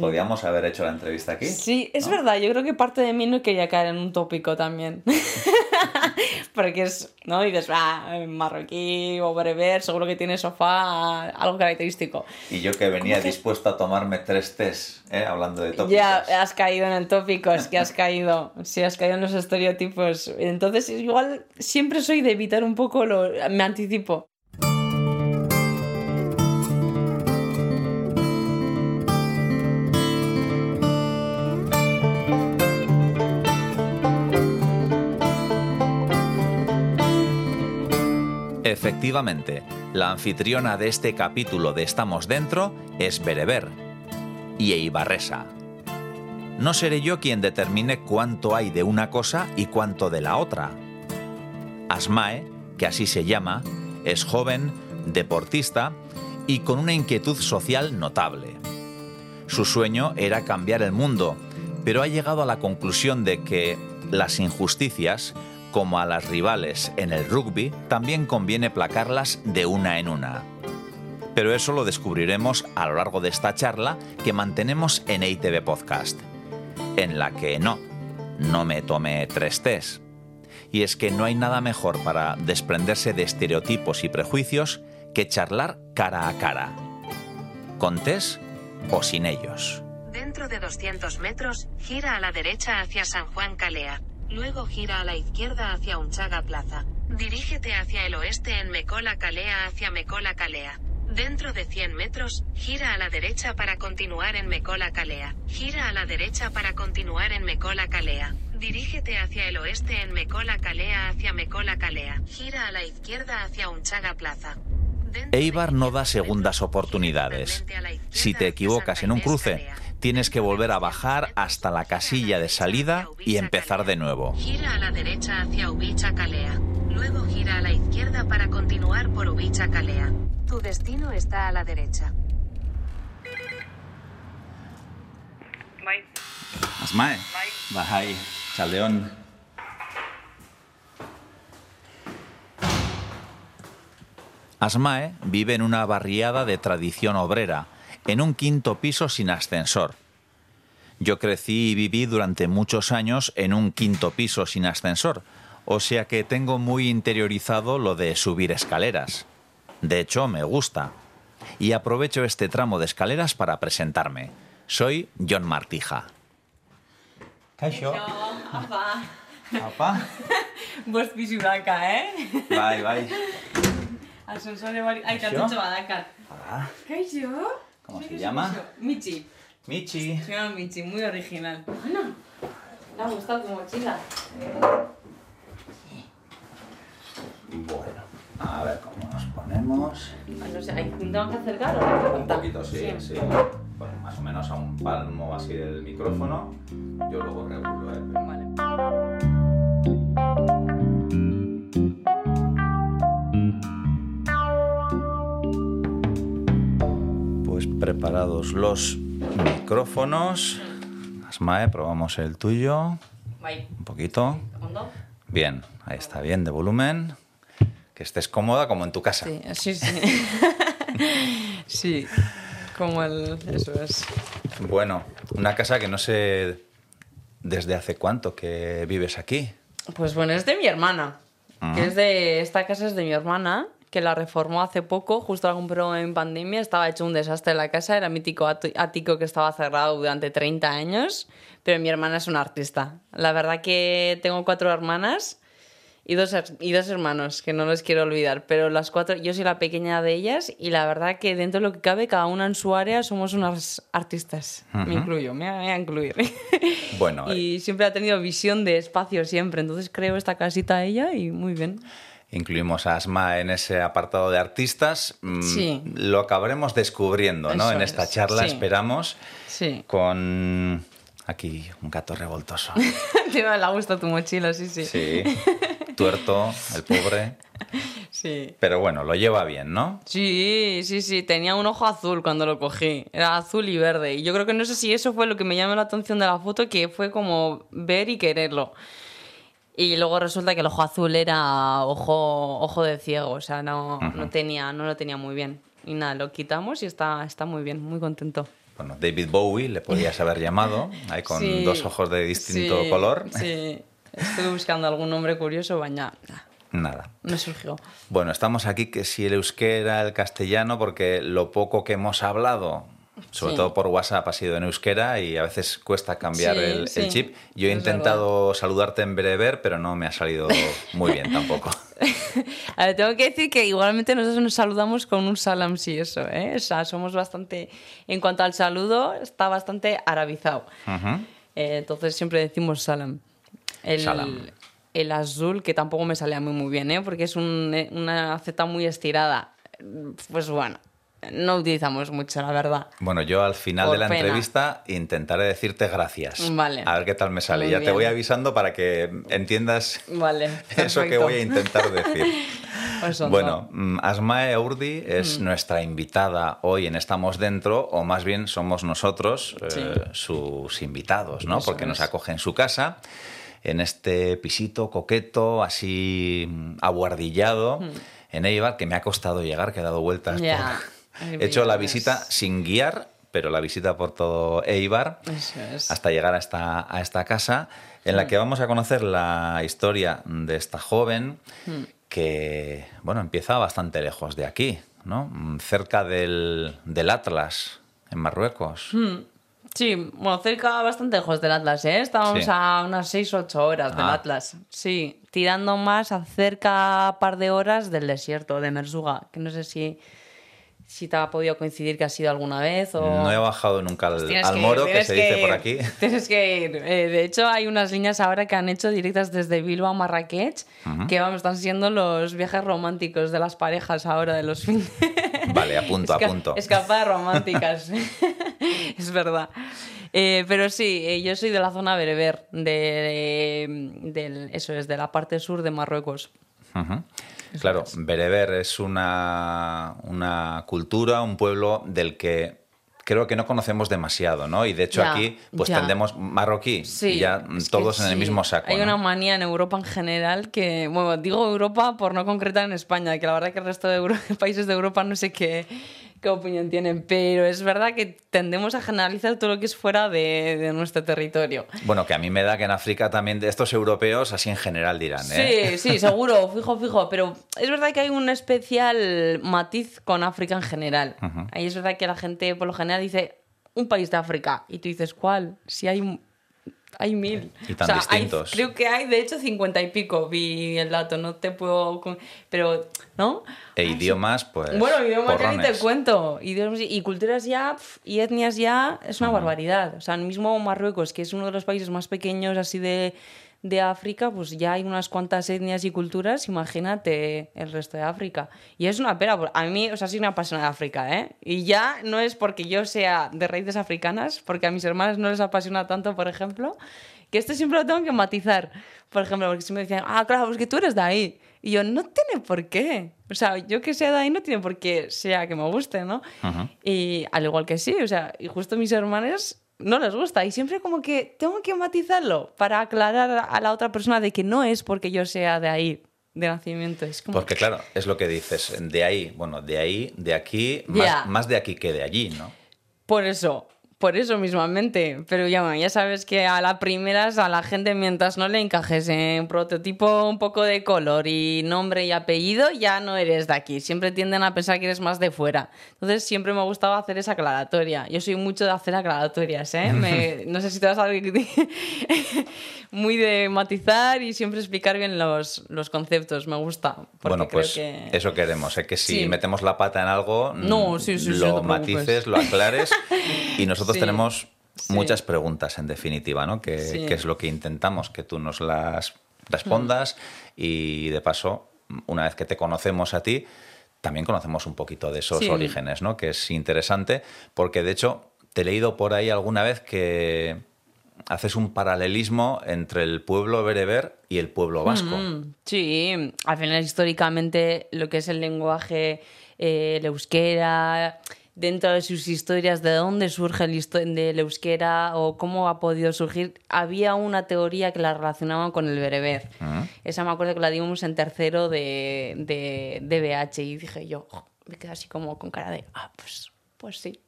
Podíamos haber hecho la entrevista aquí. Sí, es verdad, yo creo que parte de mí no quería caer en un tópico también. Porque es, ¿no? Y dices, ah, marroquí o bereber, seguro que tiene sofá, algo característico. Y yo que venía dispuesto a tomarme tres test, ¿eh? hablando de tópicos. Ya has caído en el tópico, es que has caído, sí, has caído en los estereotipos. Entonces, igual siempre soy de evitar un poco lo. Me anticipo. Efectivamente, la anfitriona de este capítulo de Estamos Dentro es Bereber y Eibarresa. No seré yo quien determine cuánto hay de una cosa y cuánto de la otra. Asmae, que así se llama, es joven, deportista y con una inquietud social notable. Su sueño era cambiar el mundo, pero ha llegado a la conclusión de que las injusticias como a las rivales en el rugby, también conviene placarlas de una en una. Pero eso lo descubriremos a lo largo de esta charla que mantenemos en ITV Podcast, en la que no, no me tomé tres test. Y es que no hay nada mejor para desprenderse de estereotipos y prejuicios que charlar cara a cara. ¿Con test o sin ellos? Dentro de 200 metros, gira a la derecha hacia San Juan Calea. Luego gira a la izquierda hacia Unchaga Plaza. Dirígete hacia el oeste en Mecola Calea hacia Mecola Calea. Dentro de 100 metros, gira a la derecha para continuar en Mecola Calea. Gira a la derecha para continuar en Mecola Calea. Dirígete hacia el oeste en Mecola Calea hacia Mecola Calea. Gira a la izquierda hacia Unchaga Plaza. Eibar no da segundas oportunidades. Si te equivocas en un cruce, tienes que volver a bajar hasta la casilla de salida y empezar de nuevo. Gira a la derecha hacia Ubicha Calea. Luego gira a la izquierda para continuar por Ubicha Calea. Tu destino está a la derecha. Bye. Asmae. Bye. Bye. Chaldeón. Asmae vive en una barriada de tradición obrera en un quinto piso sin ascensor. Yo crecí y viví durante muchos años en un quinto piso sin ascensor, o sea que tengo muy interiorizado lo de subir escaleras. De hecho, me gusta. Y aprovecho este tramo de escaleras para presentarme. Soy John Martija. Kaixo. Apa. Apa. Bost eh? Bai, bai. Ascensore bari... Ai, katutxo badakat. Hola. Kaixo. ¿Cómo se llama? Michi. Michi. Se llama Michi, muy original. Ana, me ha gustado tu mochila. Bueno, a ver cómo nos ponemos. Ah, No sé, ¿hay tengo que acercar o no? Un poquito, sí, sí. Bueno, más o menos a un palmo así del micrófono. Yo luego regulo, ¿eh? Vale. Pues preparados los micrófonos. Asmae, probamos el tuyo. Un poquito. Bien, ahí está bien de volumen. Que estés cómoda como en tu casa. Sí, sí, sí. sí, como el... Eso es. Bueno, una casa que no sé desde hace cuánto que vives aquí. Pues bueno, es de mi hermana. Que es de... Esta casa es de mi hermana, que la reformó hace poco, justo la compró en pandemia. Estaba hecho un desastre la casa, era mítico ático que estaba cerrado durante 30 años. Pero mi hermana es una artista. La verdad que tengo cuatro hermanas y dos, y dos hermanos, que no los quiero olvidar. Pero las cuatro, yo soy la pequeña de ellas y la verdad que dentro de lo que cabe, cada una en su área, somos unas artistas. Me incluyo, me voy a incluir. Bueno, y siempre ha tenido visión de espacio siempre. Entonces creo esta casita a ella y muy bien. Incluimos a Asma en ese apartado de artistas. Mm, Sí. Lo acabaremos descubriendo, ¿no? Eso en esta es, charla, sí. esperamos, Sí. con aquí un gato revoltoso. Te le gusta tu mochila, sí, sí. Sí, tuerto, el pobre. Sí. Pero bueno, lo lleva bien, ¿no? Sí, sí, sí. Tenía un ojo azul cuando lo cogí. Era azul y verde. Y yo creo que no sé si eso fue lo que me llamó la atención de la foto, que fue como ver y quererlo. Y luego resulta que el ojo azul era ojo, ojo de ciego, o sea, no, no, tenía, no lo tenía muy bien. Y nada, lo quitamos y está, está muy bien, muy contento. bueno, David Bowie le podías haber llamado, ahí con Sí, dos ojos de distinto sí, color. Sí, estuve buscando algún nombre curioso, baña, Nada. no surgió. Bueno, estamos aquí que si el euskera, el castellano, porque lo poco que hemos hablado, sobre Sí. todo por WhatsApp, ha sido en euskera y a veces cuesta cambiar Sí, el, el sí, chip. Yo he es intentado saludarte en bereber, pero no me ha salido muy bien tampoco. A ver, tengo que decir que igualmente nosotros nos saludamos con un salam, sí, eso, ¿eh? O sea, somos bastante, en cuanto al saludo, está bastante arabizado. Ujú. Eh, entonces siempre decimos salam. El, Salam. el azul, que tampoco me salía muy, muy bien, ¿eh? Porque es un- eh, una Z muy estirada. Pues bueno, no utilizamos mucho, la verdad. Bueno, yo al final Por de la pena. entrevista intentaré decirte gracias. Vale. A ver qué tal me sale. Muy ya te voy avisando para que entiendas Vale. eso que voy a intentar decir. Pues. Bueno, mm, Asmae Urdi es Mm. nuestra invitada hoy en Estamos Dentro, o más bien somos nosotros eh, sus invitados, ¿no? Eso Porque nos acoge en su casa, en este pisito coqueto, así mm, abuardillado, en Eibar, que me ha costado llegar, que he dado vueltas. Ya, por- He hecho la visita sin guiar, pero la visita por todo Eibar es. hasta llegar a esta, a esta casa, en la que vamos a conocer la historia de esta joven que, bueno, empieza bastante lejos de aquí, ¿no? Mm, Cerca del, del Atlas, en Marruecos. Sí, bueno, cerca, bastante lejos del Atlas, ¿eh? Estábamos Sí. a unas 6 o 8 horas del Ah. Atlas. Sí, tirando más a cerca par de horas del desierto, de Merzuga, que no sé si, si te ha podido coincidir que has ido alguna vez o... No he bajado nunca al, ir, moro, que se dice por aquí. Tienes que ir. Eh, de hecho, hay unas líneas ahora que han hecho directas desde Bilbao a Marrakech, que vamos, están siendo los viajes románticos de las parejas ahora, de los fines. Vale, apunto, Esca- apunto. Escapadas románticas. es verdad. Eh, pero sí, eh, yo soy de la zona bereber, de, de- eso es, de la parte sur de Marruecos. Ujú. Claro, Bereber es una, una cultura, un pueblo del que creo que no conocemos demasiado, ¿no? Y de hecho Ya, aquí pues ya. tendemos marroquí Sí, y ya todos en el mismo saco. Hay ¿no? una manía en Europa en general que, bueno, digo Europa por no concretar en España, que la verdad que el resto de Euro- países de Europa no sé qué, qué opinión tienen, pero es verdad que tendemos a generalizar todo lo que es fuera de, de nuestro territorio. Bueno, que a mí me da que en África también de estos europeos así en general dirán, ¿eh? Sí, sí, seguro, fijo, fijo. Pero es verdad que hay un especial matiz con África en general. Ahí es verdad que la gente por lo general dice un país de África y tú dices, ¿cuál? Si hay, hay mil. Y tan hay- distintos. creo que hay, de hecho, cincuenta y pico, vi el dato, no te puedo... Pero, ¿no? E idiomas, pues. Bueno, idiomas ya ni te cuento. Idiomas y culturas ya, y etnias ya, es una barbaridad. O sea, el mismo Marruecos, que es uno de los países más pequeños así de, de África, pues ya hay unas cuantas etnias y culturas, imagínate el resto de África. Y es una pena, porque a mí, o sea, soy una apasionada de África, ¿eh? Y ya no es porque yo sea de raíces africanas, porque a mis hermanas no les apasiona tanto, por ejemplo, que esto siempre lo tengo que matizar. Por ejemplo, porque si me decían, ah, claro, pues que tú eres de ahí. Y yo, no tiene por qué. O sea, yo que sea de ahí no tiene por qué sea que me guste, ¿no? Y al igual que sí, o sea, y justo mis hermanas no les gusta. Y siempre como que tengo que matizarlo para aclarar a la otra persona de que no es porque yo sea de ahí, de nacimiento. Es como... Porque claro, es lo que dices, de ahí, bueno, de ahí, de aquí, más, de aquí que de allí, ¿no? Por eso, por eso mismamente. Pero ya, ya sabes que a la primeras a la gente, mientras no le encajes en prototipo un poco de color y nombre y apellido, ya no eres de aquí. Siempre tienden a pensar que eres más de fuera. Entonces siempre me ha gustado hacer esa aclaratoria. Yo soy mucho de hacer aclaratorias, ¿eh? Me- no sé si te vas a muy de matizar y siempre explicar bien los, los conceptos. Me gusta. Bueno, creo pues que- eso queremos, ¿eh? que si Sí. metemos la pata en algo, No, sí, sí, sí, no lo matices, lo aclares. y nosotros Sí, tenemos sí. muchas preguntas, en definitiva, ¿no? Que, Sí. que es lo que intentamos, que tú nos las respondas y de paso, una vez que te conocemos a ti, también conocemos un poquito de esos orígenes, ¿no? Que es interesante, porque de hecho te he leído por ahí alguna vez que haces un paralelismo entre el pueblo bereber y el pueblo vasco. Mm, sí, al final históricamente lo que es el lenguaje, eh, el euskera, dentro de sus historias, de dónde surge el del euskera o cómo ha podido surgir, había una teoría que la relacionaban con el bereber. Esa me acuerdo que la dimos en tercero de, de, de BH y dije yo, "Jo", me quedé así como con cara de, ah, pues pues sí.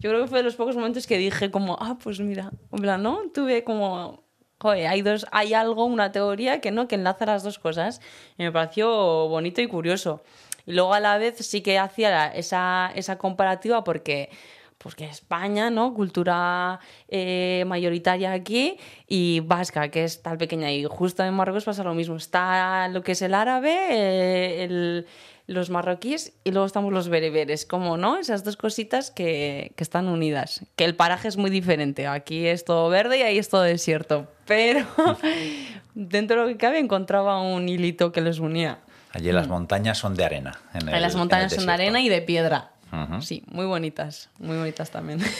Yo creo que fue de los pocos momentos que dije como, ah, pues mira, en plan, ¿no? Tuve como, joder, hay, dos, hay algo, una teoría que no, que enlaza las dos cosas. Y me pareció bonito y curioso. Luego a la vez sí que hacía esa, esa comparativa porque porque España, ¿no? Cultura eh, mayoritaria aquí y vasca, que es tal pequeña. Y justo en Marruecos pasa lo mismo. Está lo que es el árabe, eh, el, los marroquíes y luego estamos los bereberes, como no, esas dos cositas que, que, están unidas. Que el paraje es muy diferente, aquí es todo verde y ahí es todo desierto, pero dentro de lo que cabe encontraba un hilito que les unía. Allí las montañas son de arena. En las montañas son de arena y de piedra. Sí, muy bonitas, muy bonitas también.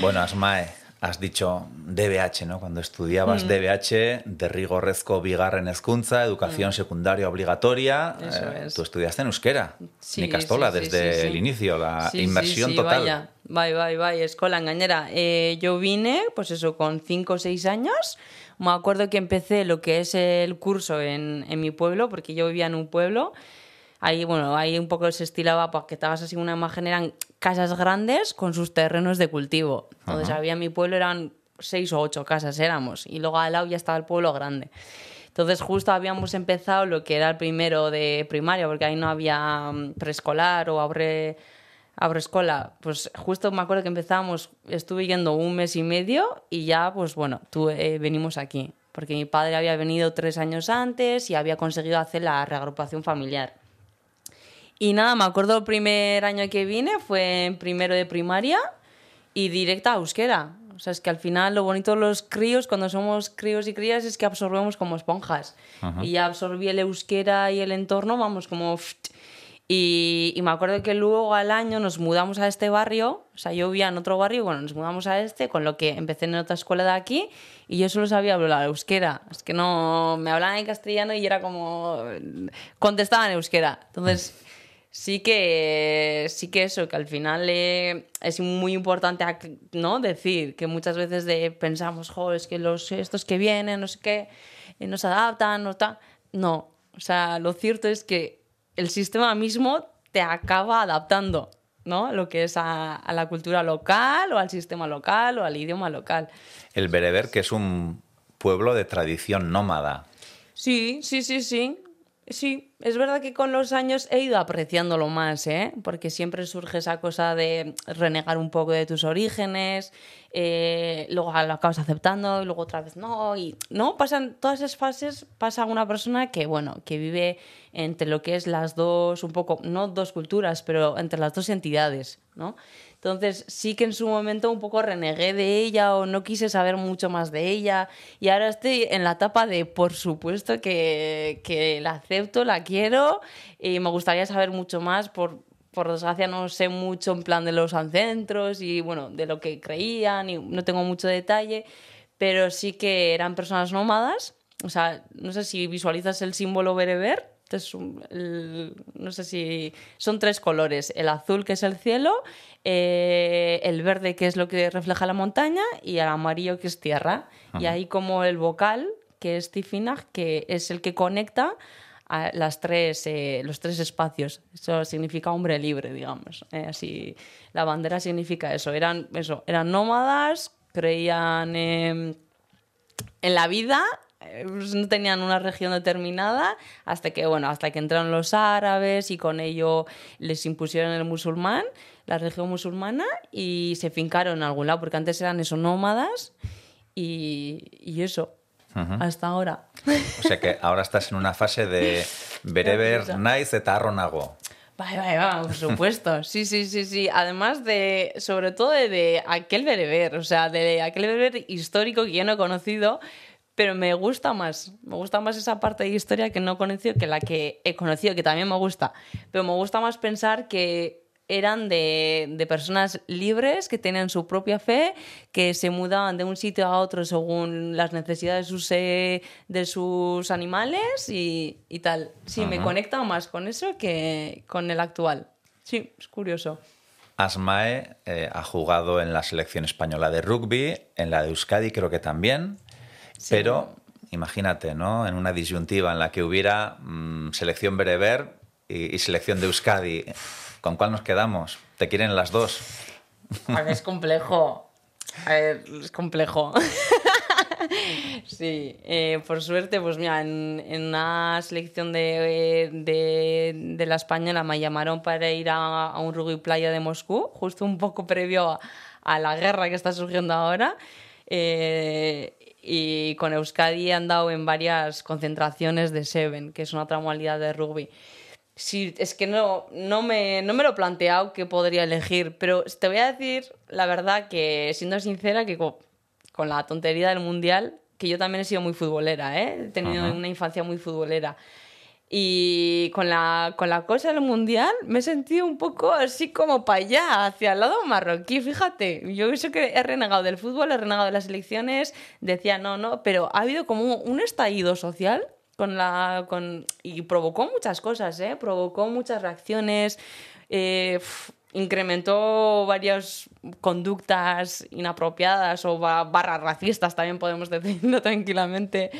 Bueno, Asmae, has dicho DBH, ¿no? Cuando estudiabas DBH, de rigorrezco bigarren hezkuntza, educación secundaria obligatoria, eh, tú estudiaste en euskera, sí, ni castola, sí, sí, desde el inicio, la sí, total. Vaya, vaya, vaya, vaya, escuela engañera. Eh, yo vine, pues eso, con 5 o 6 años. Me acuerdo que empecé lo que es el curso en, en mi pueblo, porque yo vivía en un pueblo. Ahí, bueno, ahí un poco se estilaba para que hagas así una imagen, eran casas grandes con sus terrenos de cultivo. Entonces Ajá. había en mi pueblo, eran seis o ocho casas éramos, y luego al lado ya estaba el pueblo grande. Entonces justo habíamos empezado lo que era el primero de primaria, porque ahí no había mm, preescolar o abre, escuela. Pues justo me acuerdo que empezamos, estuve yendo un mes y medio y ya, pues bueno, tú, eh, venimos aquí. Porque mi padre había venido tres años antes y había conseguido hacer la reagrupación familiar. Y nada, me acuerdo el primer año que vine fue en primero de primaria y directa a euskera. O sea, es que al final lo bonito de los críos, cuando somos críos y crías, es que absorbemos como esponjas. Ajá. Y ya absorbí el euskera y el entorno, vamos, como... ft. Y, me acuerdo que luego al año nos mudamos a este barrio, o sea, yo vivía en otro barrio, bueno, nos mudamos a este, con lo que empecé en otra escuela de aquí y yo solo sabía hablar euskera. Es que no, me hablaban en castellano y era como... contestaban en euskera. Entonces sí que sí que eso que al final eh, es muy importante no decir que muchas veces pensamos jo es que los estos que vienen no sé qué eh, no se adaptan no está no o sea lo cierto es que el sistema mismo te acaba adaptando no lo que es a, a la cultura local o al sistema local o al idioma local El bereber, que es un pueblo de tradición nómada. Sí, sí, sí, sí. Sí, es verdad que con los años he ido apreciándolo más, ¿eh? Porque siempre surge esa cosa de renegar un poco de tus orígenes, eh, luego lo acabas aceptando y luego otra vez no, y no, pasan todas esas fases, pasa una persona que, bueno, que vive entre lo que es las dos, un poco, no dos culturas, pero entre las dos entidades, ¿no? Entonces sí que en su momento un poco renegué de ella o no quise saber mucho más de ella. Y ahora estoy en la etapa de por supuesto que, que la acepto, la quiero y me gustaría saber mucho más. Por, por desgracia no sé mucho en plan de los ancestros y bueno, de lo que creían y no tengo mucho detalle, pero sí que eran personas nómadas, o sea, no sé si visualizas el símbolo bereber, es un- el- no sé si son tres colores, el azul que es el cielo, eh, el verde que es lo que refleja la montaña y el amarillo que es tierra. Y ahí como el vocal, que es Tifinag, que es el que conecta a las tres, eh, los tres espacios. Eso significa hombre libre, digamos. Eh, así, la bandera significa eso. Eran, eso, eran nómadas, creían en la vida pues no tenían una región determinada hasta que bueno hasta que entraron los árabes y con ello les impusieron el musulmán la religión musulmana y se fincaron en algún lado porque antes eran eso nómadas y, y eso hasta ahora O sea que ahora estás en una fase de bereber naiz eta harro nago. Vale, vale, va, por supuesto. Sí, sí, sí, sí. Además de, sobre todo de, de aquel bereber, o sea, de aquel bereber histórico que yo no he conocido, pero me gusta más. Me gusta más esa parte de historia que no he conocido que la que he conocido, que también me gusta. Pero me gusta más pensar que eran de, de personas libres que tenían su propia fe, que se mudaban de un sitio a otro según las necesidades de sus, eh, de sus animales y, y tal. Sí, me conecta más con eso que con el actual. Sí, es curioso. Asmae eh, ha jugado en la selección española de rugby, en la de Euskadi creo que también, pero imagínate, ¿no? En una disyuntiva en la que hubiera mm, selección bereber y, y selección de Euskadi, ¿con cuál nos quedamos? te quieren las dos. A ver, es complejo. A ver, es complejo. sí, eh, por suerte, pues mira, en, en una selección de, de, de, la española me llamaron para ir a, a, un rugby playa de Moscú, justo un poco previo a, a la guerra que está surgiendo ahora. Eh, y con Euskadi he andado en varias concentraciones de Seven, que es una otra modalidad de rugby. Sí, es que no, no, me, no me lo he planteado que podría elegir, pero te voy a decir la verdad que, siendo sincera, que con, con la tontería del Mundial, que yo también he sido muy futbolera, ¿eh? he tenido Ajá. una infancia muy futbolera. Y con la, con la cosa del mundial me he sentido un poco así como para allá, hacia el lado marroquí. Fíjate, yo eso que he renegado del fútbol, he renegado de las elecciones, decía no, no, pero ha habido como un estallido social con la, con, y provocó muchas cosas, ¿eh? provocó muchas reacciones, eh, incrementó varias conductas inapropiadas o barras racistas, también podemos decirlo tranquilamente.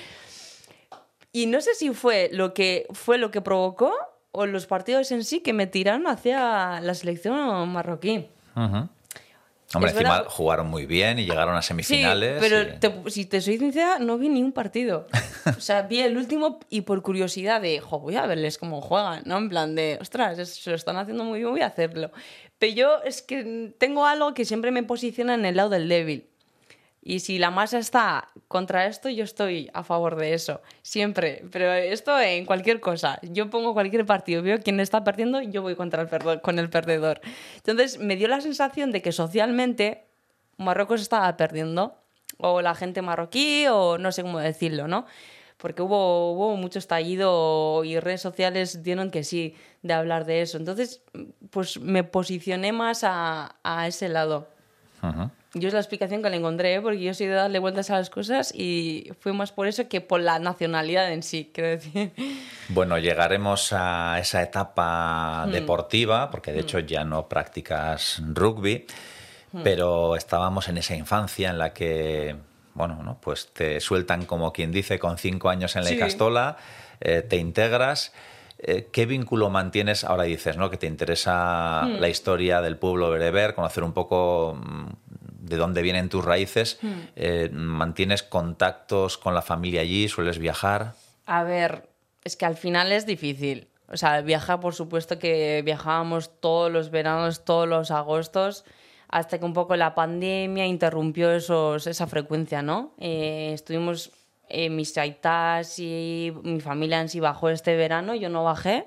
Y no sé si fue lo que fue lo que provocó o los partidos en sí que me tiraron hacia la selección marroquí. Uh -huh. Hombre, Es encima verdad- jugaron muy bien y llegaron a Sí, semifinales. pero y- te- si te soy sincera, no vi ni un partido. O sea, vi el último y por curiosidad de, jo, voy a verles cómo juegan, ¿no? En plan de, ostras, se lo están haciendo muy bien, voy a hacerlo. Pero yo es que tengo algo que siempre me posiciona en el lado del débil. Y si la masa está contra esto, yo estoy a favor de eso. Siempre. Pero esto en cualquier cosa. Yo pongo cualquier partido, veo quién está perdiendo, yo voy contra el perdo- con el perdedor. Entonces me dio la sensación de que socialmente Marruecos estaba perdiendo. O la gente marroquí, o no sé cómo decirlo, ¿no? Porque hubo, hubo mucho estallido y redes sociales dieron que sí de hablar de eso. Entonces, pues me posicioné más a, a ese lado. Yo es la explicación que le encontré, ¿eh? porque yo soy de darle vueltas a las cosas y fue más por eso que por la nacionalidad en sí, quiero decir. Bueno, llegaremos a esa etapa Mm. deportiva, porque de hecho ya no practicas rugby, Mm. pero estábamos en esa infancia en la que, bueno, ¿no? pues te sueltan como quien dice con cinco años en la Sí. Icastola, eh, te integras. Eh, ¿Qué vínculo mantienes? Ahora dices, ¿no? Que te interesa Mm. la historia del pueblo bereber, conocer un poco mm, de dónde vienen tus raíces. Mm. Eh, ¿Mantienes contactos con la familia allí? ¿Sueles viajar? A ver, es que al final es difícil. O sea, viajar, por supuesto que viajábamos todos los veranos, todos los agostos, hasta que un poco la pandemia interrumpió esos, esa frecuencia, ¿no? Eh, estuvimos, eh, mis aitas y mi familia en sí bajó este verano, yo no bajé.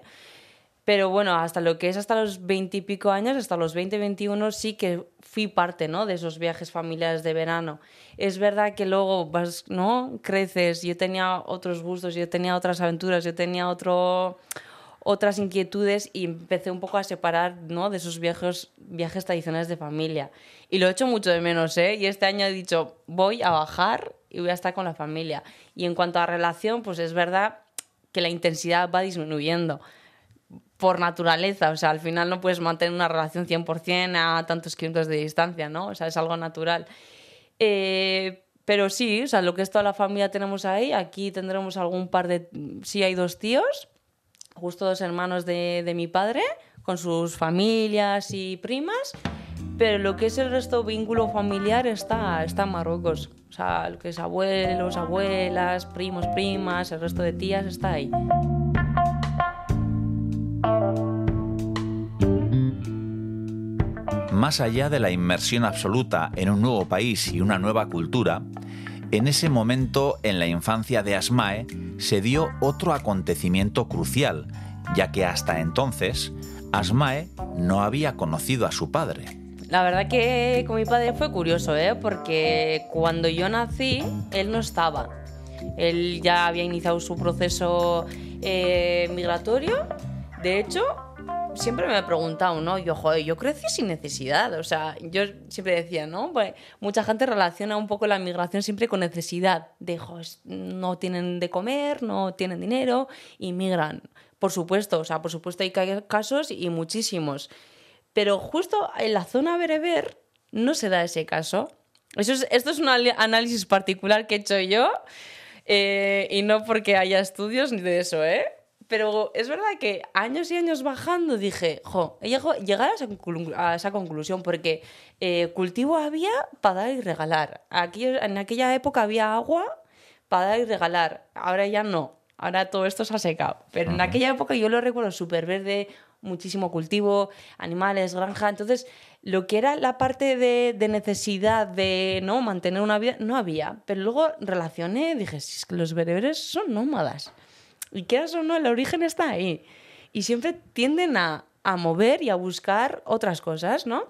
Pero bueno, hasta lo que es hasta los 20 y pico años, hasta los 20, 21, sí que fui parte, ¿no? De esos viajes familiares de verano. Es verdad que luego vas, ¿no? Creces, yo tenía otros gustos, yo tenía otras aventuras, yo tenía otro, otras inquietudes y empecé un poco a separar, ¿no? De esos viajes, viajes tradicionales de familia. Y lo he hecho mucho de menos, ¿eh? Y este año he dicho, voy a bajar y voy a estar con la familia. Y en cuanto a relación, pues es verdad que la intensidad va disminuyendo por naturaleza, o sea, al final no puedes mantener una relación 100% a tantos kilómetros de distancia, ¿no? O sea, es algo natural. Eh, pero sí, o sea, lo que es toda la familia tenemos ahí, aquí tendremos algún par de... Sí, hay dos tíos, justo dos hermanos de, de mi padre, con sus familias y primas, pero lo que es el resto vínculo familiar está, está en Marruecos. O sea, lo que es abuelos, abuelas, primos, primas, el resto de tías está ahí. Más allá de la inmersión absoluta en un nuevo país y una nueva cultura, en ese momento en la infancia de Asmae se dio otro acontecimiento crucial, ya que hasta entonces Asmae no había conocido a su padre. La verdad que con mi padre fue curioso, ¿eh? porque cuando yo nací, él no estaba. Él ya había iniciado su proceso eh, migratorio. De hecho, siempre me he preguntado, ¿no? Yo, joder, yo crecí sin necesidad. O sea, yo siempre decía, ¿no? Pues mucha gente relaciona un poco la migración siempre con necesidad. De, joder, no tienen de comer, no tienen dinero y migran. Por supuesto, o sea, por supuesto hay ca- casos y muchísimos. Pero justo en la zona bereber no se da ese caso. Eso es- esto es un análisis particular que he hecho yo eh, y no porque haya estudios ni de eso, ¿eh? Pero es verdad que años y años bajando dije, jo, he llegado, llegar a esa, a esa conclusión porque eh, cultivo había para dar y regalar. Aquí, en aquella época había agua para dar y regalar. Ahora ya no. Ahora todo esto se ha secado. Pero en aquella época yo lo recuerdo súper verde, muchísimo cultivo, animales, granja. Entonces, lo que era la parte de, de necesidad de no mantener una vida, no había. Pero luego relacioné, dije, si es que los bereberes son nómadas. Y quieras o no, el origen está ahí. Y siempre tienden a, a mover y a buscar otras cosas, ¿no?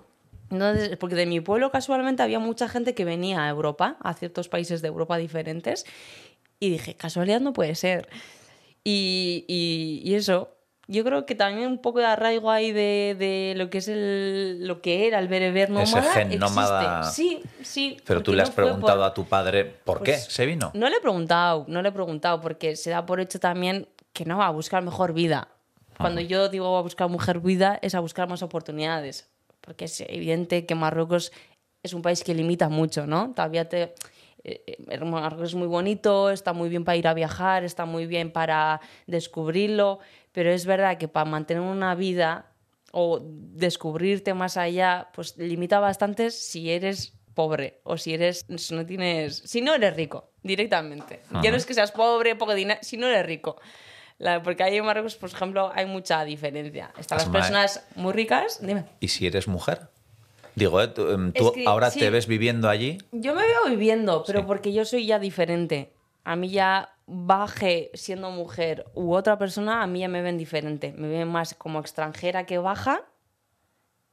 Entonces, porque de mi pueblo casualmente había mucha gente que venía a Europa, a ciertos países de Europa diferentes, y dije, casualidad no puede ser. Y, y- y eso, yo creo que también un poco de arraigo ahí de, de lo que es el, lo que era el bereber nómada. Ese gen nómada. Sí, sí. Pero tú le no has por- preguntado a tu padre por qué Pues, se vino. no le he preguntado, no le he preguntado, porque se da por hecho también que no va a buscar mejor vida. Cuando yo digo a buscar mujer vida, es a buscar más oportunidades. Porque es evidente que Marruecos es un país que limita mucho, ¿no? Todavía te. eh, eh, Marruecos es muy bonito, está muy bien para ir a viajar, está muy bien para descubrirlo, pero es verdad que para mantener una vida o descubrirte más allá, pues limita bastante si eres pobre o si eres si no tienes si no eres rico directamente ya no es que seas pobre poco dinero si no eres rico La- porque ahí en Marruecos por ejemplo hay mucha diferencia están las personas muy ricas dime ¿Y si eres mujer? Digo, ¿eh? tú, em, tú Es que, ahora sí. te ves viviendo allí. Yo me veo viviendo, pero Sí. porque yo soy ya diferente. A mí ya baje siendo mujer u otra persona, a mí ya me ven diferente. Me ven más como extranjera que baja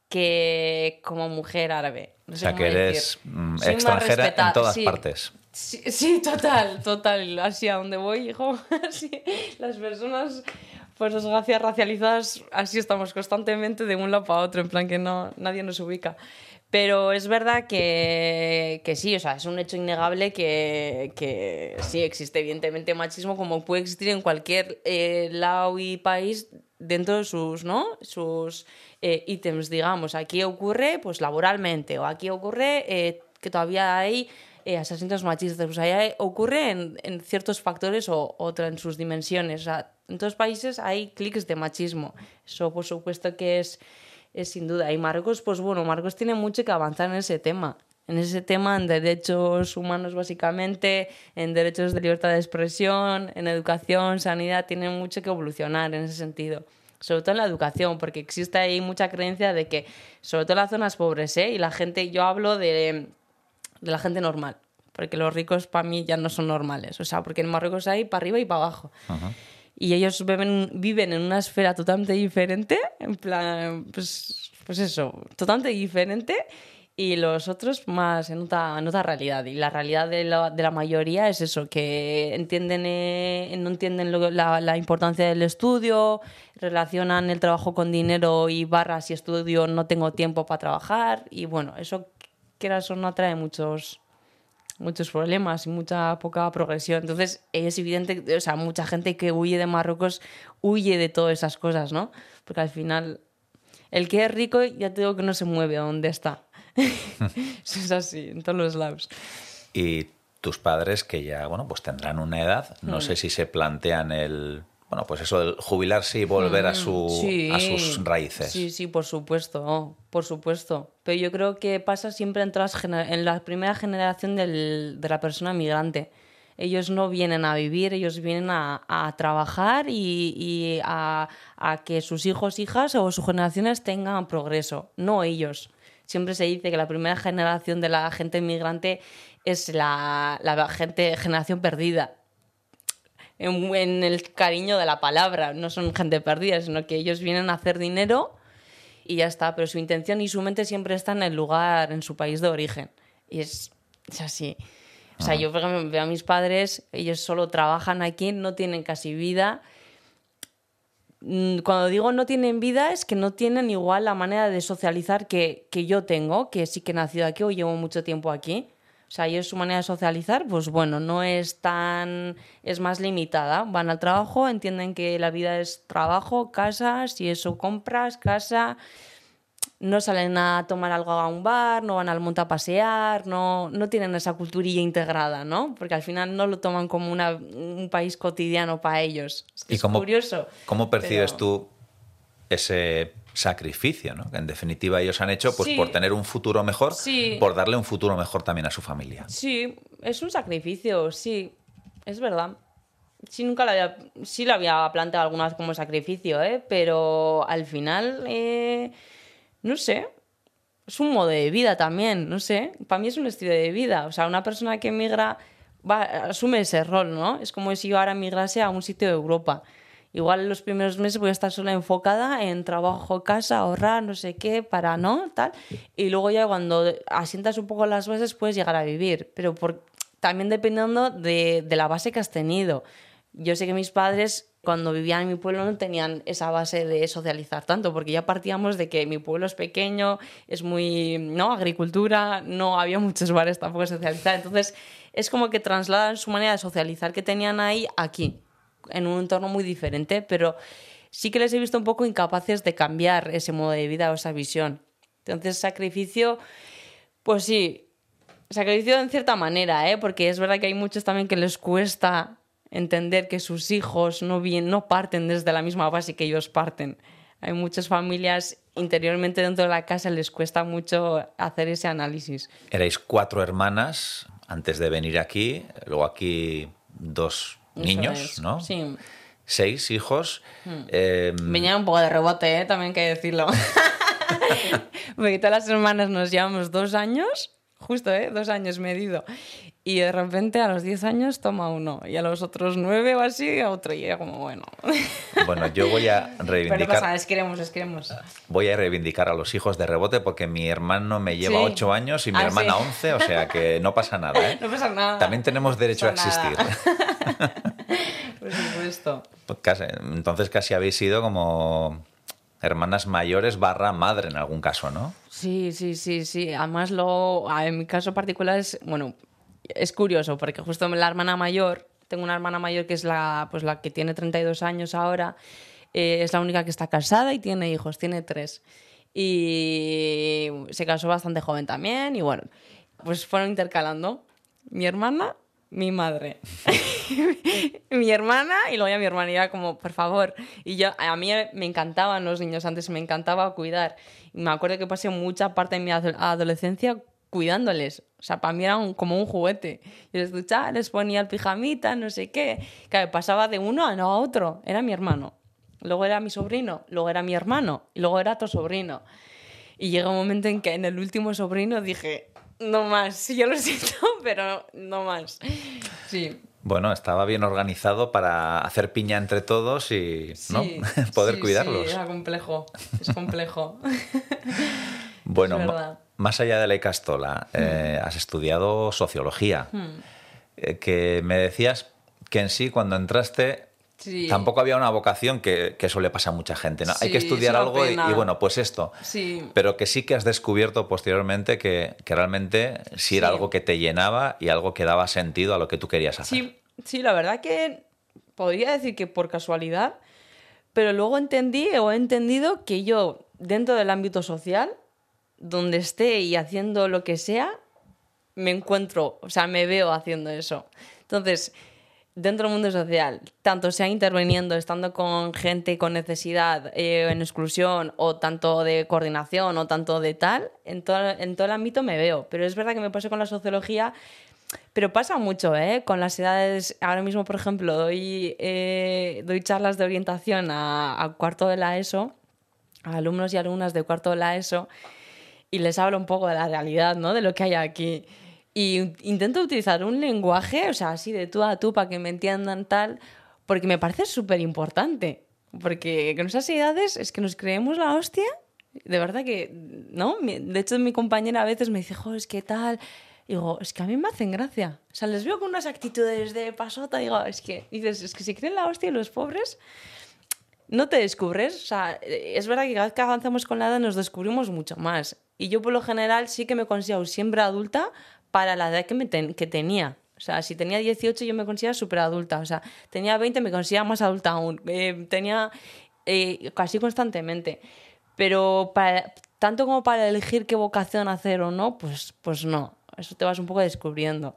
que como mujer árabe. No O sea, que eres decir. mm, extranjera en todas sí. partes. Sí, sí, total, total. Así a donde voy, hijo. Así, las personas, por desgracia, racializadas, así estamos constantemente de un lado para otro, en plan que no, nadie nos ubica. Pero es verdad que, que sí, o sea, es un hecho innegable que, que sí existe, evidentemente, machismo como puede existir en cualquier eh, lado y país dentro de sus, ¿no? Sus eh, ítems, digamos. Aquí ocurre, pues, laboralmente, o aquí ocurre eh, que todavía hay eh, asesinatos machistas. Sea, ya ocurre en, en ciertos factores o en sus dimensiones. O sea, en todos países hay clics de machismo. Eso, por supuesto, que es, es sin duda. Y Marruecos, pues bueno, Marruecos tiene mucho que avanzar en ese tema. En ese tema, en derechos humanos básicamente, en derechos de libertad de expresión, en educación, sanidad, tiene mucho que evolucionar en ese sentido sobre todo en la educación, porque existe ahí mucha creencia de que, sobre todo en las zonas pobres, ¿eh? y la gente, yo hablo de, de la gente normal, porque los ricos para mí ya no son normales, o sea, porque en Marruecos hay para arriba y para abajo. Y ellos viven, viven en una esfera totalmente diferente, en plan, pues, pues eso, totalmente diferente, y los otros más en otra, en otra realidad. Y la realidad de la, de la mayoría es eso, que entienden, eh, no entienden lo- la, la importancia del estudio, relacionan el trabajo con dinero y barra si estudio no tengo tiempo para trabajar, y bueno, eso, quieras o no, atrae muchos, muchos problemas y mucha poca progresión. Entonces, es evidente, o sea, mucha gente que huye de Marruecos huye de todas esas cosas, ¿no? Porque al final, el que es rico, ya te digo que no se mueve a donde está. Eso es así, en todos los lados. Y tus padres, que ya, bueno, pues tendrán una edad, no sé si se plantean el, bueno, pues eso, el jubilarse y volver a, su, Mm, Sí. a sus raíces. Sí, sí, por supuesto, oh, por supuesto. Pero yo creo que pasa siempre en, todas la primera generación del- de la persona migrante. Ellos no vienen a vivir, ellos vienen a, a trabajar y, y a, a que sus hijos, hijas o sus generaciones tengan progreso, no ellos. Siempre se dice que la primera generación de la gente migrante es la, la gente, generación perdida en, en el cariño de la palabra. No son gente perdida, sino que ellos vienen a hacer dinero y ya está. Pero su intención y su mente siempre está en el lugar, en su país de origen. Y es, es así. O sea, yo veo a mis padres, ellos solo trabajan aquí, no tienen casi vida. Mm, Cuando digo no tienen vida es que no tienen igual la manera de socializar que, que yo tengo, que sí que he nacido aquí o llevo mucho tiempo aquí. O sea, ellos su manera de socializar, pues bueno, no es tan. es más limitada. Van al trabajo, entienden que la vida es trabajo, casa, si eso compras, casa. no salen a tomar algo a un bar, no van al monte a pasear, no, no tienen esa culturilla integrada, ¿no? Porque al final no lo toman como una, un país cotidiano para ellos. Es, que ¿Y es cómo, curioso. ¿Cómo percibes pero- tú ese sacrificio, ¿no? que en definitiva ellos han hecho pues, Sí. por tener un futuro mejor, Sí. por darle un futuro mejor también a su familia? Sí, es un sacrificio, sí, es verdad. Sí, nunca lo había, sí lo había planteado alguna vez como sacrificio, ¿eh? pero al final, eh, no sé, es un modo de vida también, no sé, para mí es un estilo de vida. O sea, una persona que emigra va, asume ese rol, ¿no? Es como si yo ahora migrase a un sitio de Europa. Igual los primeros meses voy a estar solo enfocada en trabajo, casa, ahorrar, no sé qué, para no, tal. Y luego ya cuando asientas un poco las bases puedes llegar a vivir. Pero por, también dependiendo de, de la base que has tenido. Yo sé que mis padres cuando vivían en mi pueblo no tenían esa base de socializar tanto, porque ya partíamos de que mi pueblo es pequeño, es muy, ¿no? Agricultura, no había muchos bares tampoco socializar. Entonces es como que trasladan su manera de socializar que tenían ahí aquí en un entorno muy diferente, pero sí que les he visto un poco incapaces de cambiar ese modo de vida o esa visión. Entonces, sacrificio, pues sí, sacrificio en cierta manera, ¿eh? porque es verdad que hay muchos también que les cuesta entender que sus hijos no, bien, no parten desde la misma base que ellos parten. Hay muchas familias interiormente dentro de la casa les cuesta mucho hacer ese análisis. Erais cuatro hermanas antes de venir aquí, luego aquí dos niños, es, ¿no? Sí. Hmm. Seis hijos. Eh, Venía un poco de rebote, ¿eh? también hay que decirlo. Porque todas las hermanas nos llevamos dos años, justo, ¿eh? dos años medido. Y de repente a los 10 años toma uno. Y a los otros nueve o así, a otro. Y era como, bueno. bueno, yo voy a Pero reivindicar. pasa nada, es queremos, es queremos. Voy a reivindicar a los hijos de rebote porque mi hermano me lleva Sí. ocho años y mi Ah, hermana sí. 11, o sea que no pasa nada. ¿eh? No pasa nada. También tenemos derecho a pasa existir. nada. Por supuesto. Pues entonces casi habéis sido como hermanas mayores barra madre en algún caso, ¿no? Sí, sí, sí, sí. Además, lo, en mi caso particular es, bueno, es curioso porque justo la hermana mayor, tengo una hermana mayor que es la, pues la que tiene 32 años ahora, eh, es la única que está casada y tiene hijos, tiene tres. Y se casó bastante joven también y bueno, pues fueron intercalando mi hermana, mi madre. mi hermana y luego ya mi hermana. Y era como, por favor. Y yo, a mí me encantaban los niños antes, me encantaba cuidar. Y me acuerdo que pasé mucha parte de mi ado- adolescencia cuidándoles. O sea, para mí era un- como un juguete. Yo les duchaba, les ponía el pijamita, no sé qué. Claro, pasaba de uno a no a otro. Era mi hermano. Luego era mi sobrino, luego era mi hermano, y luego era tu sobrino. Y llega un momento en que en el último sobrino dije, no más, yo lo siento, pero no más. Sí. Bueno, estaba bien organizado para hacer piña entre todos y ¿no? poder sí, cuidarlos. Sí, era complejo, es complejo. Bueno. Más allá de la Icastola, eh, has estudiado sociología, eh, que me decías que en sí cuando entraste Sí. tampoco había una vocación que, que eso le pasa a mucha gente, ¿no? Hay que estudiar es algo y, y bueno, pues esto. Sí. Pero que sí que has descubierto posteriormente que, que realmente sí era algo que te llenaba y algo que daba sentido a lo que tú querías hacer. Sí, sí, la verdad que podría decir que por casualidad, pero luego entendí o he entendido que yo, dentro del ámbito social, donde esté y haciendo lo que sea, me encuentro, o sea, me veo haciendo eso. Entonces, dentro del mundo social, tanto sea interviniendo, estando con gente con necesidad, eh, en exclusión, o tanto de coordinación, o tanto de tal, en todo, en todo el ámbito me veo. Pero es verdad que me pasó con la sociología, pero pasa mucho, ¿eh? Con las edades, ahora mismo, por ejemplo, doy, eh, doy charlas de orientación a, a cuarto de la ESO, a alumnos y alumnas de cuarto de la ESO, y les hablo un poco de la realidad, ¿no? De lo que hay aquí. Y intento utilizar un lenguaje, o sea, así de tú a tú para que me entiendan tal, porque me parece súper importante. Porque con esas edades es que nos creemos la hostia. De verdad que, ¿no? De hecho, mi compañera a veces me dice, jo, es que tal. Digo, es que a mí me hacen gracia. O sea, les veo con unas actitudes de pasota. Digo, es que, dices, es que si creen la hostia y los pobres, no te descubres. O sea, eh, es verdad que cada vez que avanzamos con la edad nos descubrimos mucho más. Y yo, por lo general, sí que me considero siempre adulta para la edad que, me que tenía. O sea, si tenía 18 yo me consideraba súper adulta. O sea, tenía 20 me consideraba más adulta aún. Eh, tenía eh, casi constantemente. Pero tanto como para elegir qué vocación hacer o no, pues, pues no. Eso te vas un poco descubriendo.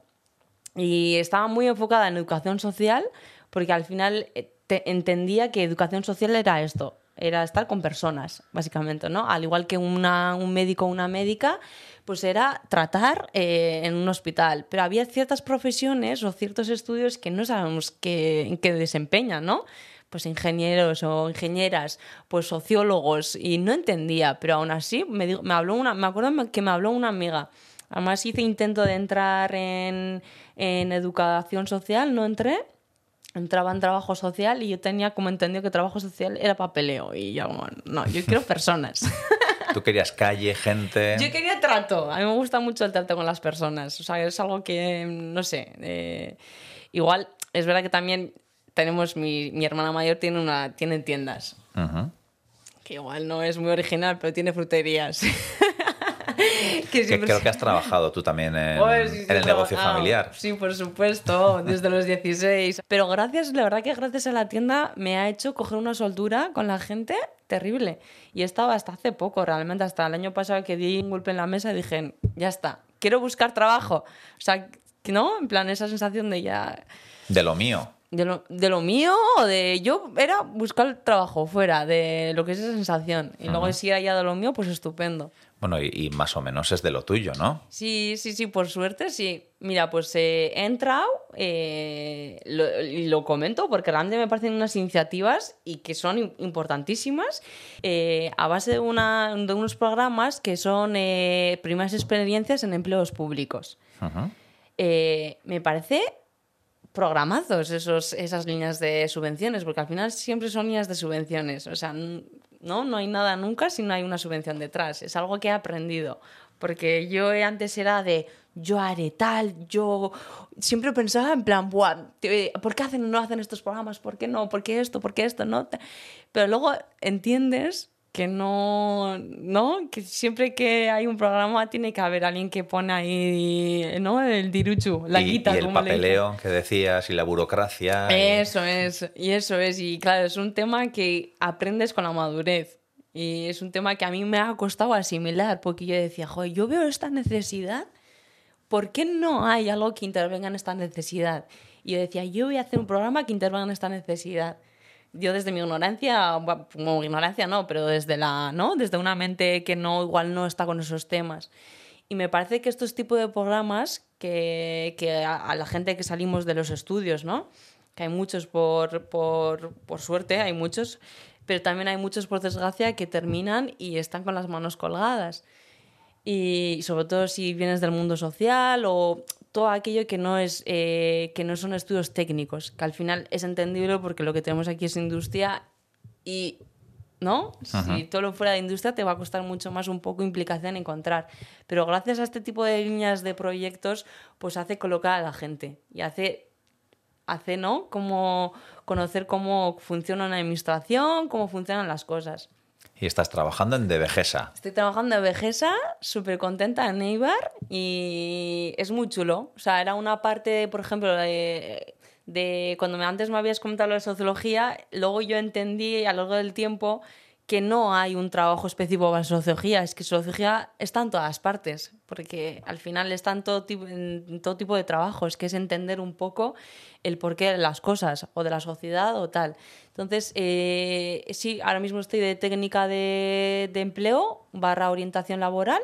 Y estaba muy enfocada en educación social porque al final te entendía que educación social era esto, era estar con personas, básicamente, ¿no? Al igual que una, un médico o una médica, pues era tratar eh, en un hospital. Pero había ciertas profesiones o ciertos estudios que no sabemos qué, qué desempeñan, ¿no? Pues ingenieros o ingenieras, pues sociólogos, y no entendía, pero aún así me, digo- me habló una, me acuerdo que me habló una amiga. Además hice intento de entrar en, en educación social, no entré, entraba en trabajo social y yo tenía como entendido que trabajo social era papeleo y yo como, no, yo quiero personas. Tú querías calle, gente. yo quería trato, a mí me gusta mucho el trato con las personas, o sea, es algo que, no sé, eh, igual es verdad que también tenemos, mi, mi hermana mayor tiene, una, tiene tiendas, Ujú. que igual no es muy original, pero tiene fruterías. que Que creo que has trabajado tú también en, Pues sí, sí, en el negocio ah, familiar. Sí, por supuesto, desde los 16. Pero gracias, la verdad que gracias a la tienda me ha hecho coger una soltura con la gente terrible. Y estaba hasta hace poco, realmente, hasta el año pasado que di un golpe en la mesa y dije, ya está, quiero buscar trabajo. O sea, ¿no? En plan, esa sensación de ya... De lo mío. De lo, de lo mío o de yo era buscar trabajo fuera de lo que es esa sensación y luego si era ya de lo mío pues estupendo Bueno, y, y más o menos es de lo tuyo, ¿no? Sí, sí, sí, por suerte sí. Mira, pues eh, he entrado, eh, lo, y lo comento porque realmente me parecen unas iniciativas y que son im- importantísimas eh, a base de, una, de unos programas que son primeras experiencias en empleos públicos. Me parece programazos esos, esas líneas de subvenciones, porque al final siempre son líneas de subvenciones. O sea, no, no hay nada nunca si no hay una subvención detrás. Es algo que he aprendido. Porque yo antes era de yo haré tal, yo siempre pensaba en plan, "Buah, ¿por qué hacen no hacen estos programas? ¿Por qué no? ¿Por qué esto? ¿Por qué esto? No. Pero luego entiendes que no, ¿no? Que siempre que hay un programa tiene que haber alguien que pone ahí, ¿no? El diruchu, la y, guita, y el papeleo que decías y la burocracia. y- Eso es, y eso es. Y claro, es un tema que aprendes con la madurez. Y es un tema que a mí me ha costado asimilar, porque yo decía, joder, yo veo esta necesidad, ¿por qué no hay algo que intervenga en esta necesidad? Y yo decía, yo voy a hacer un programa que intervenga en esta necesidad. Yo desde mi ignorancia, como ignorancia no, pero desde la, ¿no? Desde una mente que no, igual no está con esos temas. Y me parece que estos tipos de programas que, que a, a la gente que salimos de los estudios, ¿no? Que hay muchos por, por, por suerte, hay muchos, pero también hay muchos por desgracia que terminan y están con las manos colgadas. Y sobre todo si vienes del mundo social o todo aquello que no, es, eh, que no son estudios técnicos, que al final es entendible porque lo que tenemos aquí es industria y ¿no? Si todo lo fuera de industria te va a costar mucho más un poco implicación encontrar. Pero gracias a este tipo de líneas de proyectos, pues hace colocar a la gente y hace, hace ¿no? Como conocer cómo funciona una administración, cómo funcionan las cosas. Y estás trabajando en Devegesa. Estoy trabajando en Vegesa, súper contenta en Eibar y es muy chulo. O sea, era una parte, por ejemplo, de, de cuando antes me habías comentado lo de sociología, luego yo entendí a lo largo del tiempo que no hay un trabajo específico para sociología, es que sociología está en todas partes, porque al final está en todo tipo, en todo tipo de trabajos, que es entender un poco el porqué de las cosas, o de la sociedad o tal. Entonces, eh, sí, ahora mismo estoy de técnica de, de empleo barra orientación laboral.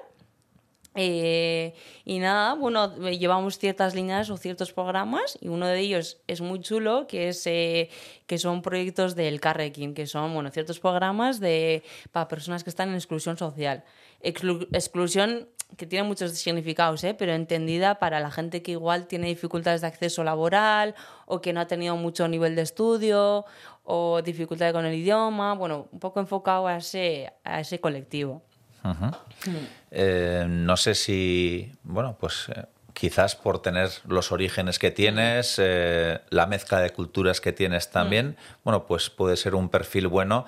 Eh, y nada, bueno, llevamos ciertas líneas o ciertos programas y uno de ellos es muy chulo, que es eh, que son proyectos del Carrequín, que son bueno, ciertos programas de, para personas que están en exclusión social. Exclu- exclusión que tiene muchos significados, ¿eh? pero entendida para la gente que igual tiene dificultades de acceso laboral o que no ha tenido mucho nivel de estudio o dificultades con el idioma, bueno, un poco enfocado a ese, a ese colectivo. Ujú. Eh, no sé si, bueno, pues eh, quizás por tener los orígenes que tienes, eh, la mezcla de culturas que tienes también, bueno, pues puede ser un perfil bueno.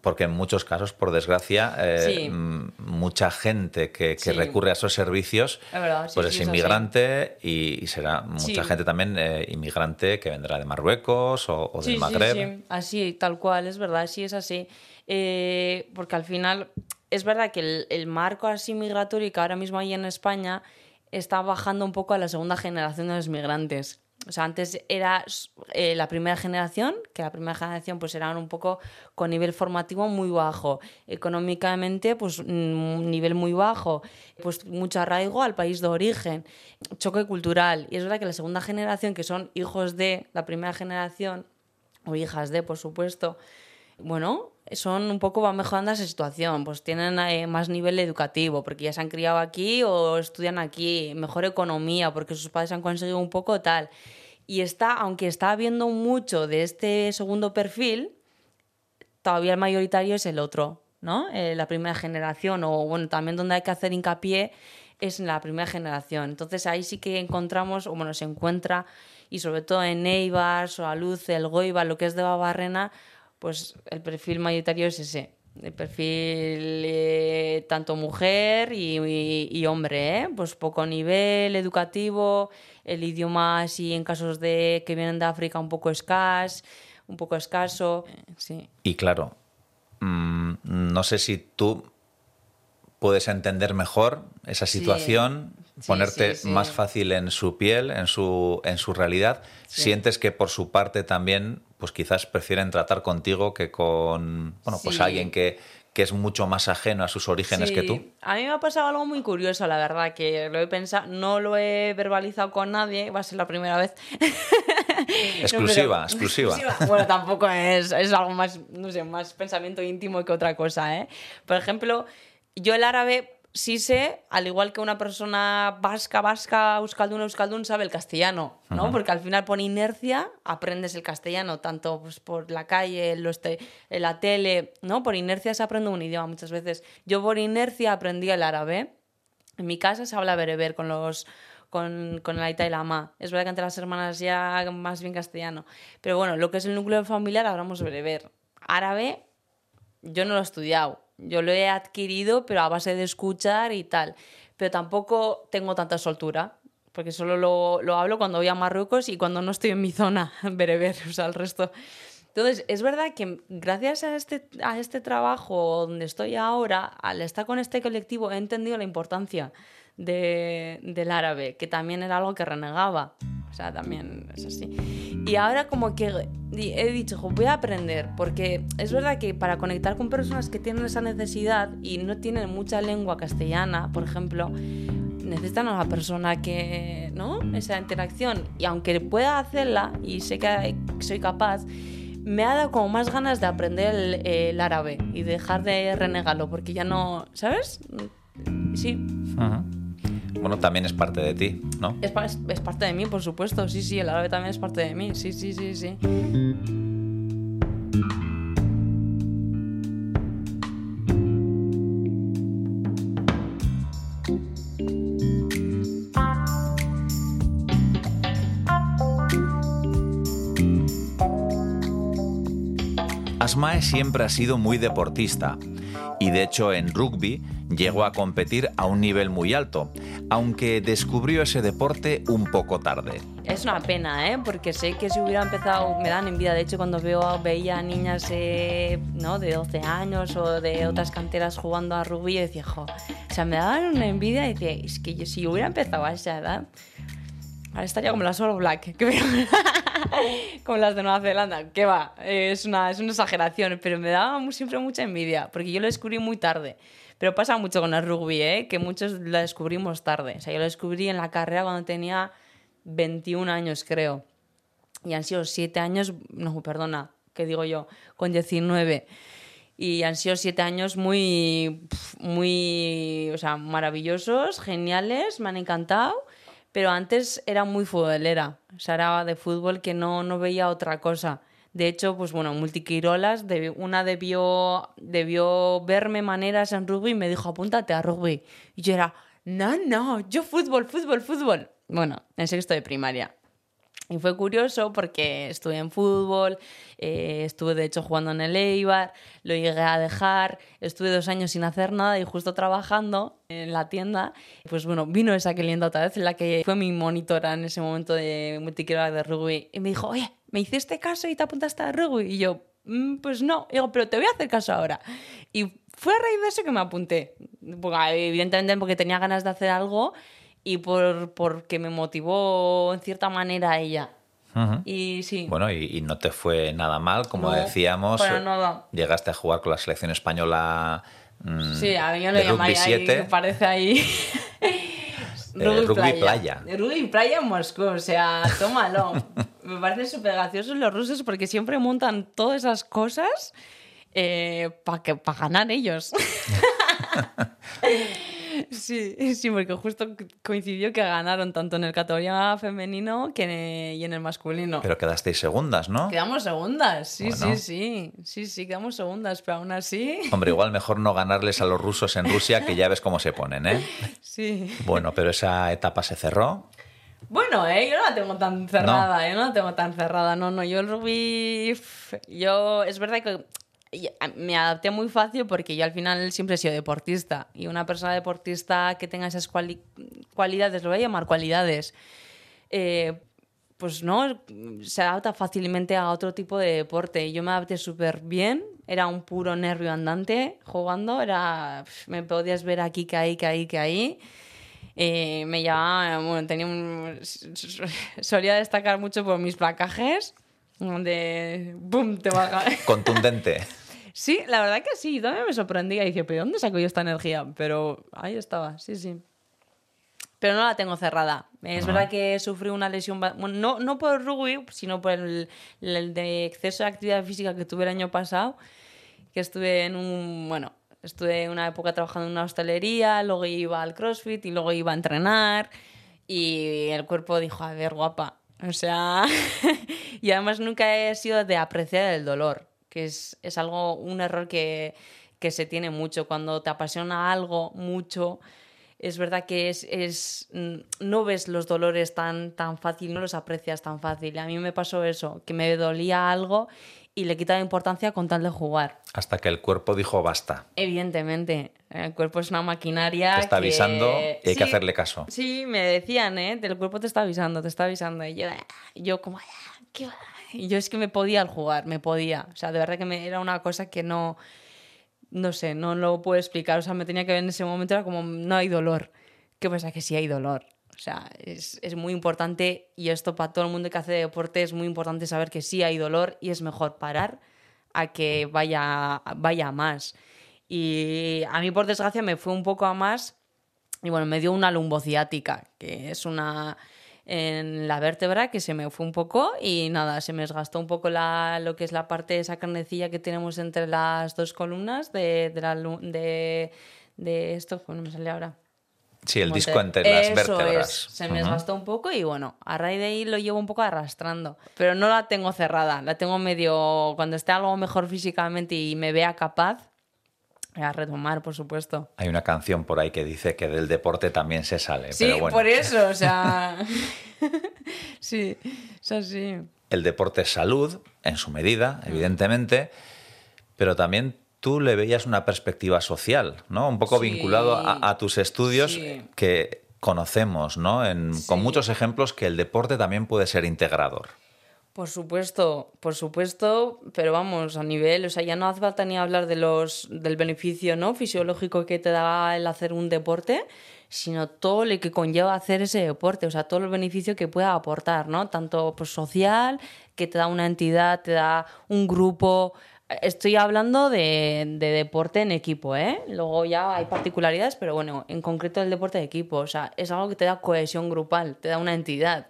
Porque en muchos casos, por desgracia, Sí. mucha gente que, que Sí. recurre a esos servicios Es verdad, sí, pues es inmigrante y, y será mucha gente también inmigrante que vendrá de Marruecos o, o del Magreb. sí, sí, así, tal cual, es verdad, sí es así. Porque al final es verdad que el, marco así migratorio que ahora mismo hay en España está bajando un poco a la segunda generación de los migrantes. O sea, antes era eh, la primera generación, que la primera generación pues eran un poco con nivel formativo muy bajo, económicamente pues un nivel muy bajo, pues mucho arraigo al país de origen, choque cultural. Y es verdad que la segunda generación, que son hijos de la primera generación, o hijas de, por supuesto, bueno, son un poco, van mejorando esa situación, pues tienen eh, más nivel educativo, porque ya se han criado aquí o estudian aquí, mejor economía, porque sus padres han conseguido un poco tal. Y está, aunque está habiendo mucho de este segundo perfil, todavía el mayoritario es el otro, ¿no? Eh, la primera generación, o bueno, también donde hay que hacer hincapié es en la primera generación. Entonces ahí sí que encontramos, o bueno, se encuentra, y sobre todo en Eibar, Solaluz, El Goiba, lo que es de Babarrena, pues el perfil mayoritario es ese. El perfil eh, tanto mujer y, hombre, ¿eh? pues poco nivel educativo, el idioma así en casos de que vienen de África un poco escaso, un poco escaso, sí. Y claro, mm, no sé si tú puedes entender mejor esa situación, ponerte más fácil en su piel, en su, en su realidad. Sientes que por su parte también pues quizás prefieren tratar contigo que con bueno, pues alguien que, que es mucho más ajeno a sus orígenes que tú. A mí me ha pasado algo muy curioso, la verdad, que lo he pensado, no lo he verbalizado con nadie, va a ser la primera vez. exclusiva, exclusiva, Bueno, tampoco es, es algo más, no sé, más pensamiento íntimo que otra cosa, ¿eh? Por ejemplo, yo el árabe sí sé, al igual que una persona vasca, vasca, euskaldun, euskaldun, sabe el castellano, ¿no? Porque al final por inercia aprendes el castellano, tanto pues, por la calle, en, en la tele, ¿no? Por inercia se aprende un idioma muchas veces. Yo por inercia aprendí el árabe. En mi casa se habla bereber con los con, con el Aita y la ama. Es verdad que entre las hermanas ya más bien castellano. Pero bueno, lo que es el núcleo familiar hablamos bereber. Árabe, yo no lo he estudiado yo lo he adquirido, pero a base de escuchar y tal. Pero tampoco tengo tanta soltura, porque solo lo, lo hablo cuando voy a Marruecos y cuando no estoy en mi zona bereber, o sea, el resto. Entonces, es verdad que gracias a este, a este trabajo donde estoy ahora, al estar con este colectivo, he entendido la importancia de, del árabe, que también era algo que renegaba. O sea, también es así. Y ahora como que he dicho, voy a aprender, porque es verdad que para conectar con personas que tienen esa necesidad y no tienen mucha lengua castellana, por ejemplo, necesitan a una persona que, ¿no? Esa interacción. Y aunque pueda hacerla, y sé que soy capaz, me ha dado como más ganas de aprender el, árabe y dejar de renegarlo, porque ya no, ¿sabes? Sí. Ajá bueno, también es parte de ti, ¿no? Es, es, parte de mí, por supuesto, sí, sí, el árabe también es parte de mí, sí, sí, sí, sí. Asmae siempre ha sido muy deportista y de hecho en rugby llegó a competir a un nivel muy alto, aunque descubrió ese deporte un poco tarde. Es una pena, ¿eh? porque sé que si hubiera empezado, me dan envidia, de hecho cuando veo, veía niñas eh, ¿no? de 12 años o de otras canteras jugando a rugby, decía, jo, o sea, me daban una envidia y decía, es que yo, si hubiera empezado a esa edad, ahora estaría como las All Black, como las de Nueva Zelanda, que va, es una, es una exageración, pero me daba siempre mucha envidia, porque yo lo descubrí muy tarde. Pero pasa mucho con el rugby, ¿eh? que muchos lo descubrimos tarde. O sea, yo lo descubrí en la carrera cuando tenía 21 años, creo. Y han sido 7 años, no, perdona, ¿qué digo yo? Con 19. Y han sido 7 años muy, muy, o sea, maravillosos, geniales, me han encantado. Pero antes era muy futbolera. O sea, era de fútbol que no, no veía otra cosa. De hecho, pues bueno, multiquirolas, una debió, debió verme maneras en rugby y me dijo, apúntate a rugby. Y yo era, no, no, yo fútbol, fútbol, fútbol. Bueno, en sexto de primaria. Y fue curioso porque estuve en fútbol, eh, estuve de hecho jugando en el Eibar, lo llegué a dejar, estuve dos años sin hacer nada y justo trabajando en la tienda, pues bueno, vino esa clienta otra vez, la que fue mi monitora en ese momento de multiquirola de rugby, y me dijo, oye, ¿me hiciste caso y te apuntaste a rugby? Y yo, mm, pues no, digo, pero te voy a hacer caso ahora. Y fue a raíz de eso que me apunté. Porque, evidentemente porque tenía ganas de hacer algo y por, porque me motivó en cierta manera ella. Y sí. Bueno, y, y no te fue nada mal, como No, decíamos. para nada. Llegaste a jugar con la selección española mm, Sí, a mí yo lo rugby llamaría ahí, 7. que parece ahí. rugby playa. Rugby playa en Moscú, o sea, tómalo. Me parece súper gracioso los rusos porque siempre montan todas esas cosas para para ganar ellos. Sí, sí, porque justo coincidió que ganaron tanto en el categoría femenino que y en el masculino. Pero quedasteis segundas, ¿no? Quedamos segundas, sí, Bueno. sí, sí. Sí, sí, quedamos segundas, pero aún así. Hombre, igual mejor no ganarles a los rusos en Rusia, que ya ves cómo se ponen, ¿eh? Sí. Bueno, pero esa etapa se cerró. Bueno, ¿eh? yo no la tengo tan cerrada, yo no la tengo tan cerrada, no, no, yo el rugby, yo, es verdad que me adapté muy fácil porque yo al final siempre he sido deportista y una persona deportista que tenga esas cuali- cualidades, lo voy a llamar cualidades, eh, pues no, se adapta fácilmente a otro tipo de deporte. Yo me adapté súper bien, era un puro nervio andante jugando, era, me podías ver aquí, que ahí, que ahí, que ahí. Eh, me llamaba, bueno, tenía un, solía destacar mucho por mis placajes, donde, ¡pum!, te baja. Contundente. Sí, la verdad que sí, también me sorprendía y dije, ¿pero dónde saco yo esta energía? Pero ahí estaba, sí, sí. Pero no la tengo cerrada. Es verdad que sufrí una lesión, no, no por rugby, sino por el, el de exceso de actividad física que tuve el año pasado, que estuve en un, bueno, estuve una época trabajando en una hostelería, luego iba al CrossFit y luego iba a entrenar y el cuerpo dijo, a ver, guapa, o sea, y además nunca he sido de apreciar el dolor, que es, es algo, un error que, que se tiene mucho. Cuando te apasiona algo mucho, es verdad que es, es mm, no ves los dolores tan, tan fácil, no los aprecias tan fácil. A mí me pasó eso, que me dolía algo y le quitaba importancia con tal de jugar. Hasta que el cuerpo dijo basta. Evidentemente, el cuerpo es una maquinaria. Te está que- avisando y hay que hacerle caso. Sí, me decían, ¿eh? El cuerpo te está avisando, te está avisando. Y yo, "Ah", yo como, "Ah, ¿qué va?". Y yo es que me podía al jugar, me podía. O sea, de verdad que me, era una cosa que no, no sé, no lo puedo explicar. O sea, me tenía que ver en ese momento, era como, no hay dolor. ¿Qué pasa? Que sí hay dolor. O sea, es, es muy importante, y esto para todo el mundo que hace deporte, es muy importante saber que sí hay dolor y es mejor parar a que vaya, vaya más. Y a mí, por desgracia, me fue un poco a más y bueno, me dio una lumbociática, que es una en la vértebra que se me fue un poco y nada, se me desgastó un poco la, lo que es la parte de esa carnecilla que tenemos entre las dos columnas de, de, la, de, de esto, bueno, me sale ahora. Sí, el disco entre las Eso vértebras. es, se me desgastó un poco y bueno, a raíz de ahí lo llevo un poco arrastrando. Pero no la tengo cerrada, la tengo medio. Cuando esté algo mejor físicamente y me vea capaz, a retomar, por supuesto. Hay una canción por ahí que dice que del deporte también se sale. Sí, pero bueno, por eso, o sea. sí, es así. el deporte es salud, en su medida, Mm. evidentemente, pero también tú le veías una perspectiva social, ¿no? Un poco Sí. vinculado a, a tus estudios Sí. que conocemos, ¿no? En- Con muchos ejemplos que el deporte también puede ser integrador. Por supuesto, por supuesto, pero vamos, a nivel, o sea, ya no hace falta ni hablar de los, del beneficio ¿no? fisiológico que te da el hacer un deporte, sino todo lo que conlleva hacer ese deporte, o sea, todo el beneficio que pueda aportar, ¿no? Tanto pues, social, que te da una entidad, te da un grupo. Estoy hablando de, de deporte en equipo, ¿eh? Luego ya hay particularidades, pero bueno, en concreto el deporte de equipo, o sea, es algo que te da cohesión grupal, te da una entidad.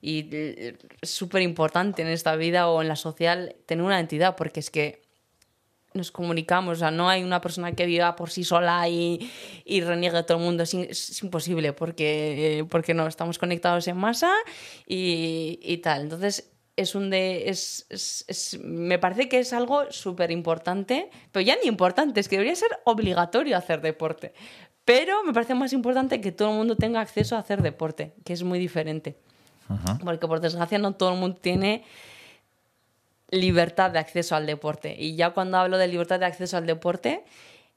Y eh, es súper importante en esta vida o en la social tener una entidad, porque es que nos comunicamos, o sea, no hay una persona que viva por sí sola y, y reniegue a todo el mundo, es, es imposible, porque, eh, porque no, estamos conectados en masa y, y tal. Entonces, es un de, es, es- es- me parece que es algo súper importante, pero ya ni importante, es que debería ser obligatorio hacer deporte. Pero me parece más importante que todo el mundo tenga acceso a hacer deporte, que es muy diferente. Porque por desgracia no todo el mundo tiene libertad de acceso al deporte. Y ya cuando hablo de libertad de acceso al deporte,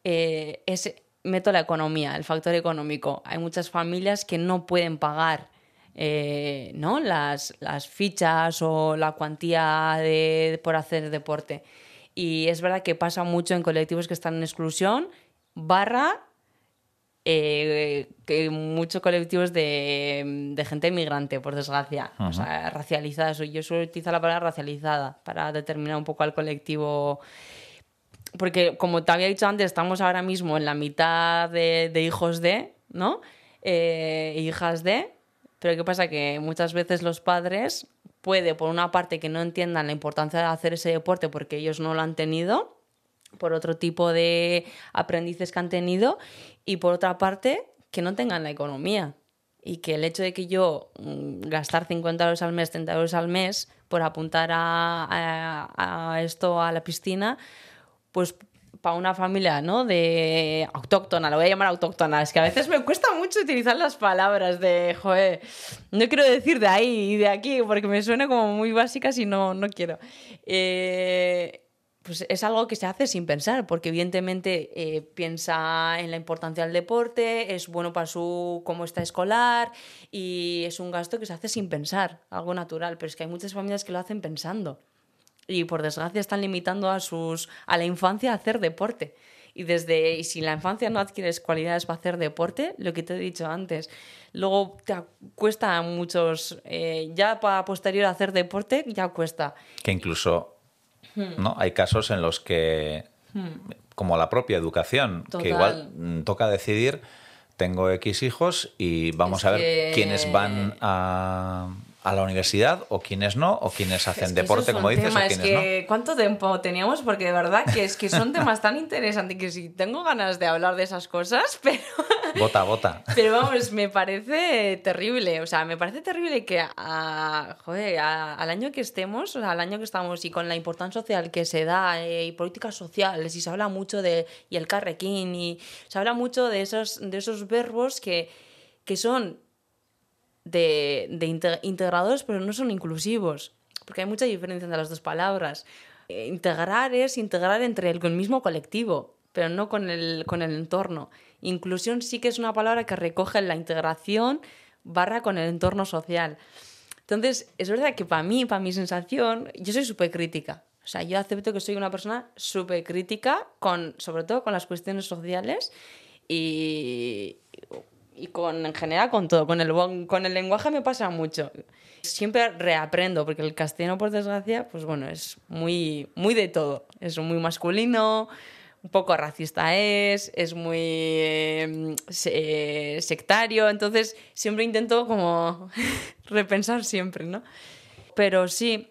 eh, es, meto la economía, el factor económico. Hay muchas familias que no pueden pagar eh, ¿no? Las, fichas o la cuantía de, por hacer deporte. Y es verdad que pasa mucho en colectivos que están en exclusión, barra eh, que muchos colectivos de, de, gente inmigrante, por desgracia, o sea, racializada. Yo suelo utilizar la palabra racializada para determinar un poco al colectivo. Porque, como te había dicho antes, estamos ahora mismo en la mitad de, de hijos de, ¿no? Eh, hijas de. Pero ¿qué pasa? Que muchas veces los padres puede, por una parte, que no entiendan la importancia de hacer ese deporte porque ellos no lo han tenido, por otro tipo de aprendices que han tenido, y por otra parte, que no tengan la economía. Y que el hecho de que yo mm, gastar 50 euros al mes, 30 euros al mes, por apuntar a, esto a la piscina, pues para una familia, ¿no? De autóctona, lo voy a llamar autóctona. Es que a veces me cuesta mucho utilizar las palabras de, joder, no quiero decir de ahí y de aquí porque me suena como muy básicas y no, no quiero. Eh, pues es algo que se hace sin pensar, porque evidentemente eh, piensa en la importancia del deporte, es bueno para su cómo está escolar y es un gasto que se hace sin pensar, algo natural, pero es que hay muchas familias que lo hacen pensando y por desgracia están limitando a sus a la infancia a hacer deporte. Y desde y si la infancia no adquieres cualidades para hacer deporte, lo que te he dicho antes, luego te cuesta a muchos eh, ya para posterior hacer deporte ya cuesta. Que incluso ¿no? Hay casos en los que, como la propia educación, que igual mm, toca decidir, tengo X hijos y vamos a ver quiénes van a a la universidad o quienes no, o quienes hacen deporte, como dices, o quienes es que, ¿Cuánto tiempo teníamos? Porque de verdad que es que son temas tan interesantes que sí tengo ganas de hablar de esas cosas, pero... Bota, bota. Pero vamos, me parece terrible, o sea, me parece terrible que a, joder, al año que estemos, o sea, al año que estamos y con la importancia social que se da eh, y políticas sociales y se habla mucho de... y el carrequín y se habla mucho de esos, de esos verbos que, que son de, de integradores, pero no son inclusivos, porque hay mucha diferencia entre las dos palabras. Eh, integrar es integrar entre el, mismo colectivo, pero no con el, con el entorno. Inclusión sí que es una palabra que recoge la integración barra con el entorno social. Entonces, es verdad que para mí, para mi sensación, yo soy súper crítica. O sea, yo acepto que soy una persona súper crítica, con, sobre todo con las cuestiones sociales y y con, en general con todo. Con el, con el lenguaje me pasa mucho. Siempre reaprendo, porque el castellano, por desgracia, pues bueno, es muy, muy de todo. Es muy masculino, un poco racista es, es muy em, sectario, entonces siempre intento como repensar siempre, ¿no? Pero sí,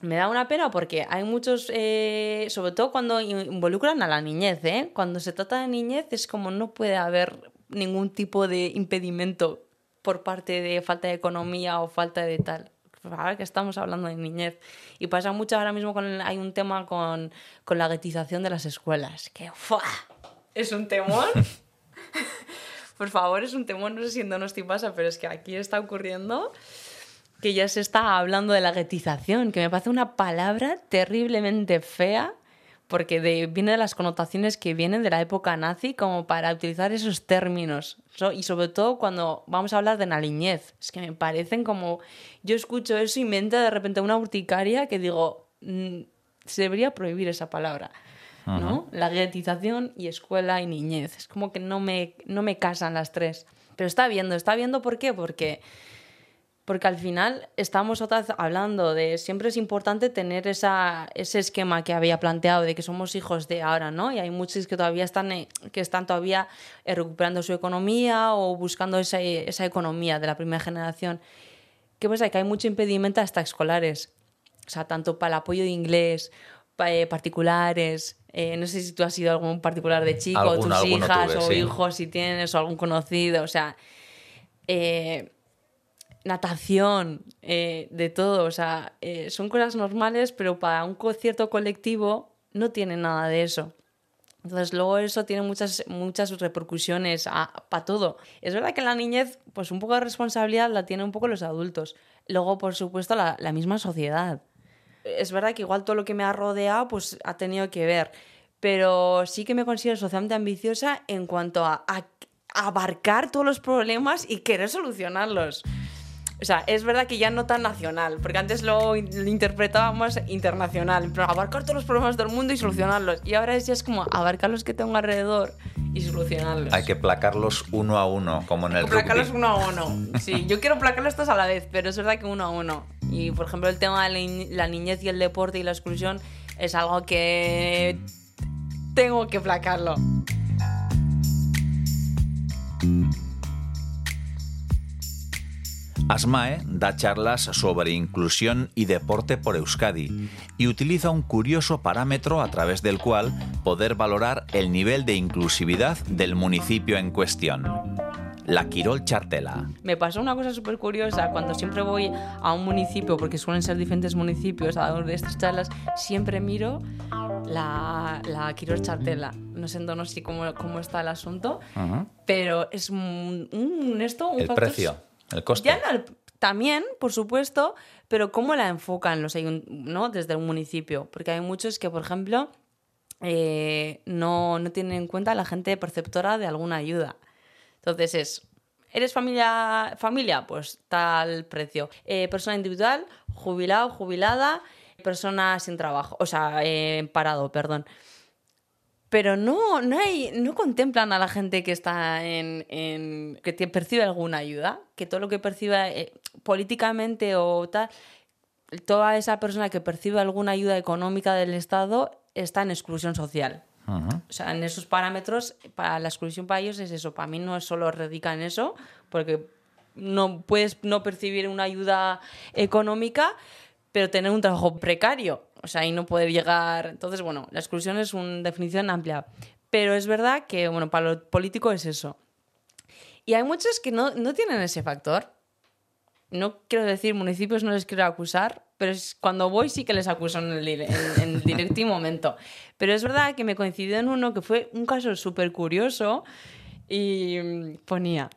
me da una pena porque hay muchos, eh, sobre todo cuando involucran a la niñez, ¿eh? Cuando se trata de niñez es como no puede haber ningún tipo de impedimento por parte de falta de economía o falta de tal. Ahora que estamos hablando de niñez. Y pasa mucho ahora mismo con. Hay un tema con, con la guetización de las escuelas. Que es un temor. por favor, es un temor. No sé si en Donosti pasa, pero es que aquí está ocurriendo que ya se está hablando de la guetización, que me parece una palabra terriblemente fea porque viene de las connotaciones que vienen de la época nazi como para utilizar esos términos. y sobre todo cuando vamos a hablar de la niñez. Es que me parecen como... Yo escucho eso y me entra de repente una urticaria que digo, mm, se debería prohibir esa palabra. ¿no? La guetización y escuela y niñez. Es como que no me, no me casan las tres. Pero está viendo, está viendo por qué, porque porque al final estamos otra vez hablando de siempre es importante tener esa, ese esquema que había planteado de que somos hijos de ahora, ¿no? Y hay muchos que todavía están, eh, que están todavía eh, recuperando su economía o buscando esa, esa economía de la primera generación. ¿Qué pasa? Que hay mucho impedimento hasta escolares, o sea, tanto para el apoyo de inglés, eh, particulares, no sé si tú has sido algún particular de chico, tus hijas o hijos, si tienes, o algún conocido, o sea natación, eh, de todo. O sea, eh, son cosas normales, pero para un cierto colectivo no tiene nada de eso. Entonces, luego eso tiene muchas, muchas repercusiones para todo. Es verdad que la niñez, pues un poco de responsabilidad la tienen un poco los adultos. Luego, por supuesto, la, la misma sociedad. Es verdad que igual todo lo que me ha rodeado, pues ha tenido que ver. Pero sí que me considero socialmente ambiciosa en cuanto a, a abarcar todos los problemas y querer solucionarlos. O sea, es verdad que ya no tan nacional, porque antes lo, in- lo interpretábamos internacional, en plan, abarcar todos los problemas del mundo y solucionarlos. Y ahora es ya es como abarcar los que tengo alrededor y solucionarlos. Hay que placarlos uno a uno, como en el placarlos rugby. uno a uno. Sí, yo quiero placarlos todos a la vez, pero es verdad que uno a uno. Y por ejemplo, el tema de la niñez y el deporte y la exclusión es algo que tengo que placarlo. Asmae da charlas sobre inclusión y deporte por Euskadi y utiliza un curioso parámetro a través del cual poder valorar el nivel de inclusividad del municipio en cuestión. La Quirol Chartela. Me pasó una cosa súper curiosa cuando siempre voy a un municipio, porque suelen ser diferentes municipios a dar estas charlas, siempre miro la, la Quirós Chartela. No sé no sé cómo, cómo está el asunto, pero es un, un esto, un El factor precio, el coste. Ya no, también, por supuesto, pero cómo la enfocan los ¿no? desde un municipio. Porque hay muchos que, por ejemplo, eh, no, no tienen en cuenta a la gente perceptora de alguna ayuda. Entonces es, ¿eres familia? Familia, pues tal precio. Eh, persona individual, jubilado, jubilada, persona sin trabajo, o sea, eh, parado, perdón. Pero no, no, hay, no contemplan a la gente que está en, en- que te- percibe alguna ayuda, que todo lo que perciba eh, políticamente o tal, toda esa persona que percibe alguna ayuda económica del Estado está en exclusión social. O sea, en esos parámetros, para la exclusión para ellos es eso. Para mí no es solo radica en eso, porque no puedes no percibir una ayuda económica, pero tener un trabajo precario. O sea, y no poder llegar. Entonces, bueno, la exclusión es una definición amplia. Pero es verdad que, bueno, para lo político es eso. Y hay muchos que no, no tienen ese factor. No quiero decir municipios, no les quiero acusar, pero es, cuando voy sí que les acuso en el, en, en directo y momento. Pero es verdad que me coincidió en uno que fue un caso súper curioso y mm, ponía,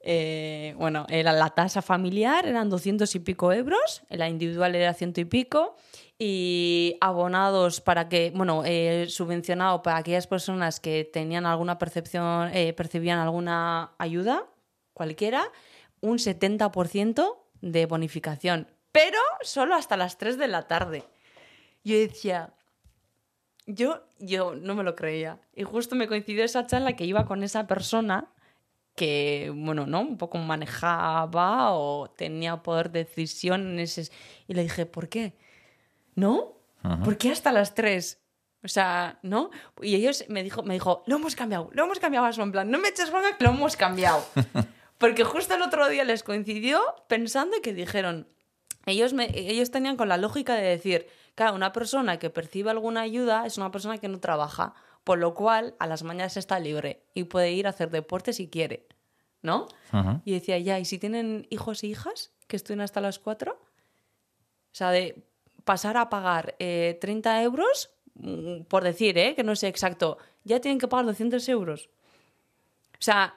eh, bueno, era la tasa familiar, eran 200 y pico euros, la individual era ciento y pico, y abonados para que, bueno, eh, subvencionado para aquellas personas que tenían alguna percepción, eh, percibían alguna ayuda, cualquiera, un 70% de bonificación, pero solo hasta las 3 de la tarde. Yo decía, yo, yo no me lo creía. Y justo me coincidió esa charla que iba con esa persona que, bueno, ¿no? Un poco manejaba o tenía poder de decisión en ese... Y le dije, ¿por qué? ¿No? ¿Por qué hasta las 3? O sea, ¿no? Y ellos me dijo, me dijo, lo hemos cambiado, lo hemos cambiado a su en plan, no me eches bronca, lo hemos cambiado. Porque justo el otro día les coincidió pensando que dijeron, ellos, me- ellos tenían con la lógica de decir, claro, una persona que percibe alguna ayuda es una persona que no trabaja, por lo cual a las mañanas está libre y puede ir a hacer deporte si quiere, ¿no? Y decía, ya, ¿y si tienen hijos e hijas que estén hasta las 4? O sea, de pasar a pagar eh, 30 euros, mm, por decir, ¿eh? que no sé exacto, ya tienen que pagar 200 euros. O sea,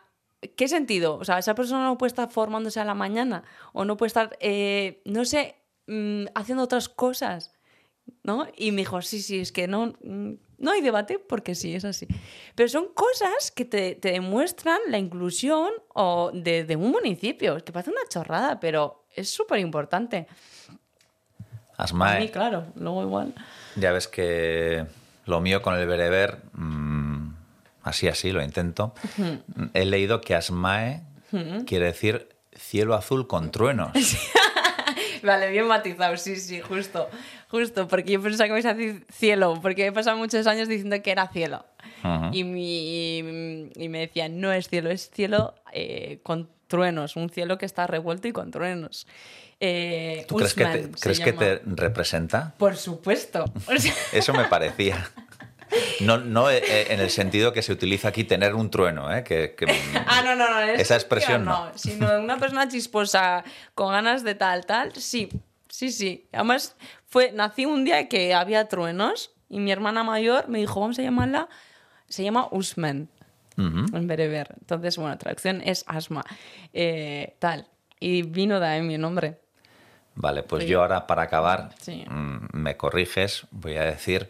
¿qué sentido? O sea, esa persona no puede estar formándose a la mañana o no puede estar, eh, no sé, mm, haciendo otras cosas, ¿no? Y me dijo, sí, sí, es que no, mm, no hay debate porque sí, es así. Pero son cosas que te, te demuestran la inclusión o de, de un municipio, que parece una chorrada, pero es súper importante. A Asmae, mí, claro, luego igual. ya ves que lo mío con el bereber, mm, así así, lo intento. He leído que Asmae quiere decir cielo azul con truenos. Vale, bien matizado, sí, sí, justo. Justo, porque yo pensaba que ibas a decir cielo, porque he pasado muchos años diciendo que era cielo. Ujú. y, mi- y me decían, no es cielo, es cielo eh, con truenos, un cielo que está revuelto y con truenos. Eh, ¿Tú crees que te, Usman crees que te representa? Por supuesto. O sea, Eso me parecía. No, no eh, en el sentido que se utiliza aquí tener un trueno, ¿eh? Que, que- Ah, no, no, no. Esa expresión no. Sino una persona chisposa con ganas de tal, tal, sí. Sí, sí. Además, fue, nací un día que había truenos y mi hermana mayor me dijo, vamos a llamarla, se llama Usman Ujú. en bereber. Entonces, bueno, traducción es asma. Eh, tal. Y vino de ahí mi nombre. Vale, pues yo ahora para acabar, Sí. mm, me corriges, voy a decir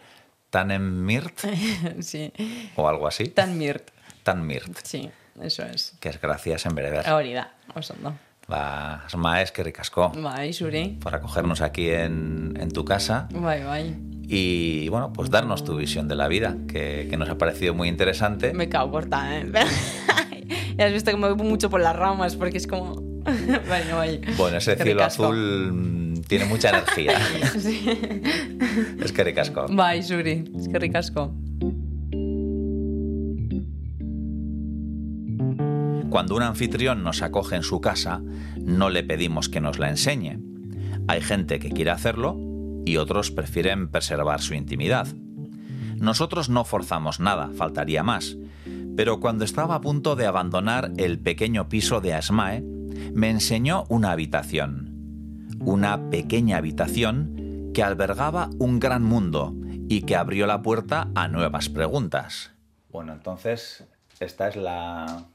Tanemmirt sí. o algo así. Tan mirt. Tanmirt, Sí, eso es. que es gracias en bereber. Ahorita, os ando. Va, Asma, es que ricasco Bai, zuri. por acogernos aquí en, en tu casa Bai, bai. y, bueno, pues darnos tu visión de la vida, que, que nos ha parecido muy interesante. Me cago corta, ¿eh? ya has visto que me voy mucho por las ramas porque es como... Vale, vale. Bueno, ese Qué cielo ricasco. azul mm, tiene mucha energía. Sí. Es que ricasco. Bai, zuri. Es que ricasco. Cuando un anfitrión nos acoge en su casa, no le pedimos que nos la enseñe. Hay gente que quiere hacerlo y otros prefieren preservar su intimidad. Nosotros no forzamos nada, faltaría más. Pero cuando estaba a punto de abandonar el pequeño piso de Asmae, me enseñó una habitación. Una pequeña habitación que albergaba un gran mundo y que abrió la puerta a nuevas preguntas. Bueno, entonces, esta es la,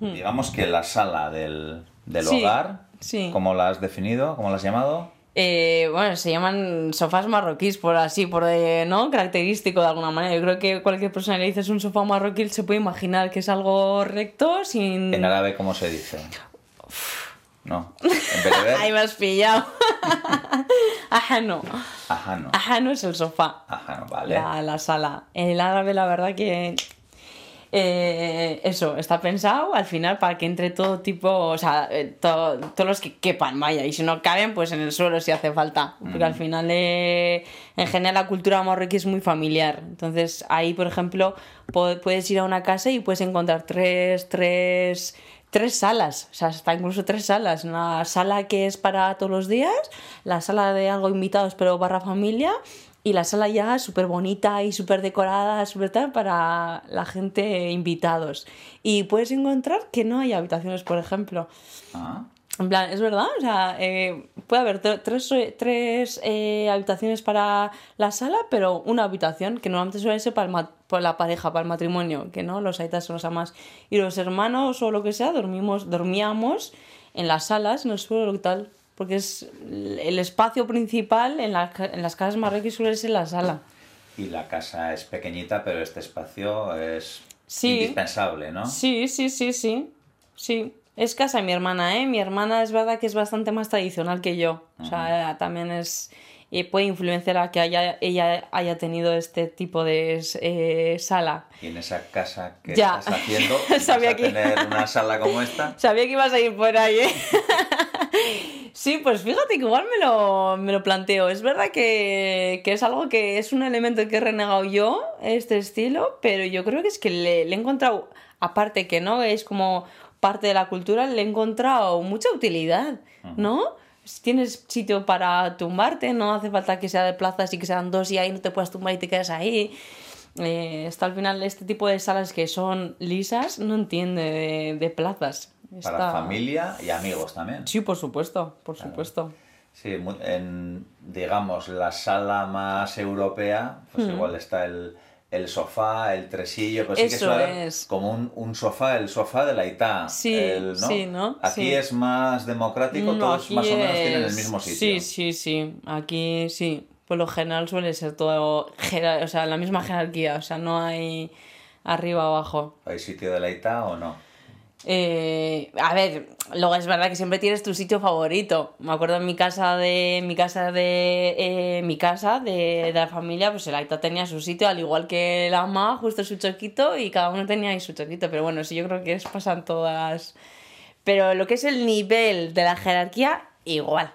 digamos que la sala del, del Hmm. Sí, hogar. sí. ¿Cómo la has definido? ¿Cómo la has llamado? Eh, bueno, se llaman sofás marroquíes, por así, por ¿no? Característico de alguna manera. Yo creo que cualquier persona que le dices un sofá marroquí se puede imaginar que es algo recto, sin... En árabe, ¿cómo se dice? No. Ahí me has pillado. Ajano. ajano. Ajano es el sofá. Ajano, vale. La, la sala. En el árabe, la verdad que. eh, eso, está pensado al final para que entre todo tipo, o sea, eh, to- todos los que quepan, vaya, y si no caben, pues en el suelo si hace falta. Porque al final, eh, en general, la cultura marroquí es muy familiar. Entonces, ahí, por ejemplo, puedes ir a una casa y puedes encontrar tres, tres, tres salas, o sea, hasta incluso tres salas. Una sala que es para todos los días, la sala de algo invitados, pero barra familia, y la sala ya súper bonita y súper decorada, súper tal, para la gente invitados. Y puedes encontrar que no hay habitaciones, por ejemplo. Ah, En plan, es verdad, o sea, eh, puede haber tre- tres, tres eh, habitaciones para la sala, pero una habitación, que normalmente suele ser para, el para la pareja, para el matrimonio, que no, los aitas son los amas. Y los hermanos o lo que sea, dormimos, dormíamos en las salas, en el suelo y tal, porque es el espacio principal en, la- en las casas marroquíes suele ser la sala. y la casa es pequeñita, pero este espacio es Sí. indispensable, ¿no? Sí, sí, sí, sí. Sí. Es casa de mi hermana, ¿eh? Mi hermana es verdad que es bastante más tradicional que yo. O sea, también es. Y puede influenciar a que haya, ella haya tenido este tipo de eh, sala. Y en esa casa que Ya. estás haciendo, ¿vas Sabía a que- tener una sala como esta? Sabía que ibas a ir por ahí, ¿eh? Sí, pues fíjate que igual me lo, me lo planteo. Es verdad que, que es algo que es un elemento que he renegado yo, este estilo, pero yo creo que es que le, le he encontrado, aparte que no es como parte de la cultura, le he encontrado mucha utilidad, ¿no? Tienes sitio para tumbarte, no hace falta que sea de plazas y que sean dos y ahí no te puedas tumbar y te quedas ahí. Eh, está al final este tipo de salas que son lisas, no entiende de, de plazas. Para Está- familia y amigos también. Sí, por supuesto, por supuesto. Sí, en, digamos, la sala más europea, pues Hmm. igual está el, el sofá, el tresillo, pues sí que suena es. como un, un sofá, el sofá de la ITA. Sí, el, sí, ¿no? Aquí Sí. es más democrático, No, todos más o menos tienen el es- mismo sitio. Sí, sí, sí. Aquí sí. Por lo general suele ser todo, o sea, la misma jerarquía, o sea, no hay arriba abajo. ¿Hay sitio de la ITA o no? Eh, a ver, luego es verdad que siempre tienes tu sitio favorito. Me acuerdo en mi casa de mi casa de eh, mi casa de, de la familia, pues el Aita tenía su sitio, al igual que la ama, justo su choquito, y cada uno tenía ahí su choquito. Pero bueno, sí, yo creo que es pasan todas. Pero lo que es el nivel de la jerarquía, igual.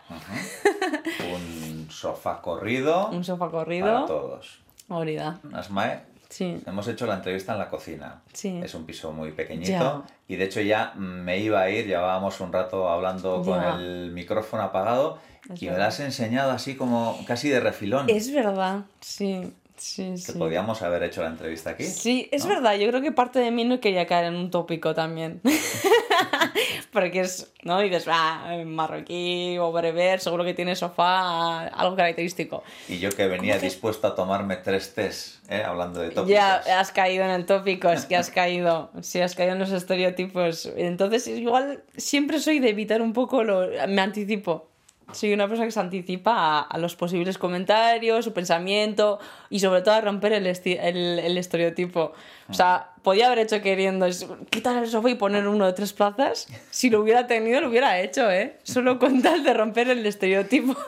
Un sofá corrido Un sofá para corrido. todos. Movilidad. Asmae, Sí. hemos hecho la entrevista en la cocina. Sí. Es un piso muy pequeñito Ya. y de hecho ya me iba a ir, llevábamos un rato hablando con el micrófono apagado Es y me lo has enseñado así como casi de refilón. Es verdad, sí. Sí, que sí. podíamos haber hecho la entrevista aquí. Sí, es ¿no? verdad, yo creo que parte de mí no quería caer en un tópico también. Porque es, ¿no? Y dices, ah, marroquí o bereber, seguro que tiene sofá, algo característico. Y yo que venía ¿Cómo que- dispuesto a tomarme tres test, ¿eh? hablando de tópicos. Ya has caído en el tópico, es que has caído, sí, has caído en los estereotipos. Entonces, igual siempre soy de evitar un poco lo... Me anticipo. Soy una persona que se anticipa a, a los posibles comentarios, su pensamiento y sobre todo a romper el, el, el estereotipo. O sea, podía haber hecho queriendo quitar el sofá y poner uno de tres plazas. Si lo hubiera tenido, lo hubiera hecho, ¿eh? Solo con tal de romper el estereotipo.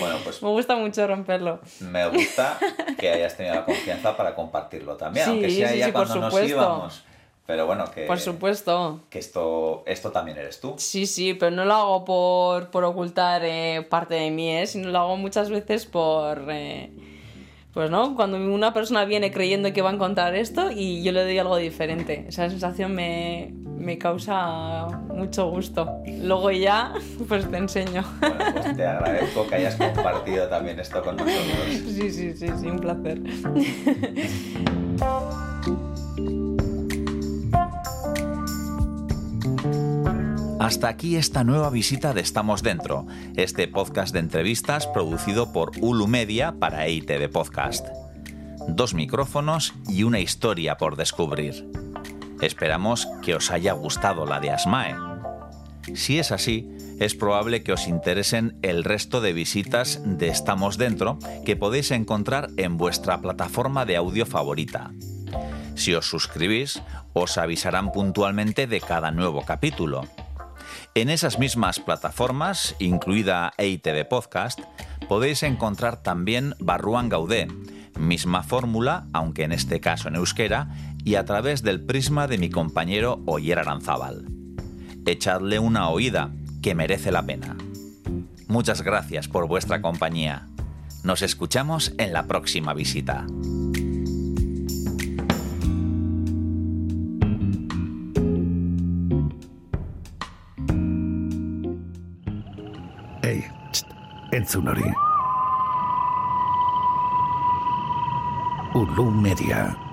Bueno, pues Me gusta mucho romperlo. me gusta que hayas tenido la confianza para compartirlo también, Sí, aunque sea sí, ya sí, por cuando nos supuesto. íbamos. Pero bueno, que, Por supuesto. que esto, esto también eres tú. Sí, sí, pero no lo hago por, por ocultar eh, parte de mí, ¿eh? sino lo hago muchas veces por... eh, pues no, cuando una persona viene creyendo que va a encontrar esto y yo le doy algo diferente. Esa sensación me, me causa mucho gusto. Luego ya, pues te enseño. Bueno, pues te agradezco que hayas compartido también esto con nosotros. Sí, sí, sí, sí, un placer. Hasta aquí esta nueva visita de Estamos Dentro, este podcast de entrevistas producido por Ulu Media para EIT de Podcast. Dos micrófonos y una historia por descubrir. Esperamos que os haya gustado la de Asmae. Si es así, es probable que os interesen el resto de visitas de Estamos Dentro que podéis encontrar en vuestra plataforma de audio favorita. Si os suscribís, os avisarán puntualmente de cada nuevo capítulo. En esas mismas plataformas, incluida EIT de Podcast, podéis encontrar también Barruan Gaudé, misma fórmula, aunque en este caso en euskera, y a través del prisma de mi compañero Oyer Aranzábal. Echadle una oída, que merece la pena. Muchas gracias por vuestra compañía. Nos escuchamos en la próxima visita. Entzun hori. Ulu Media.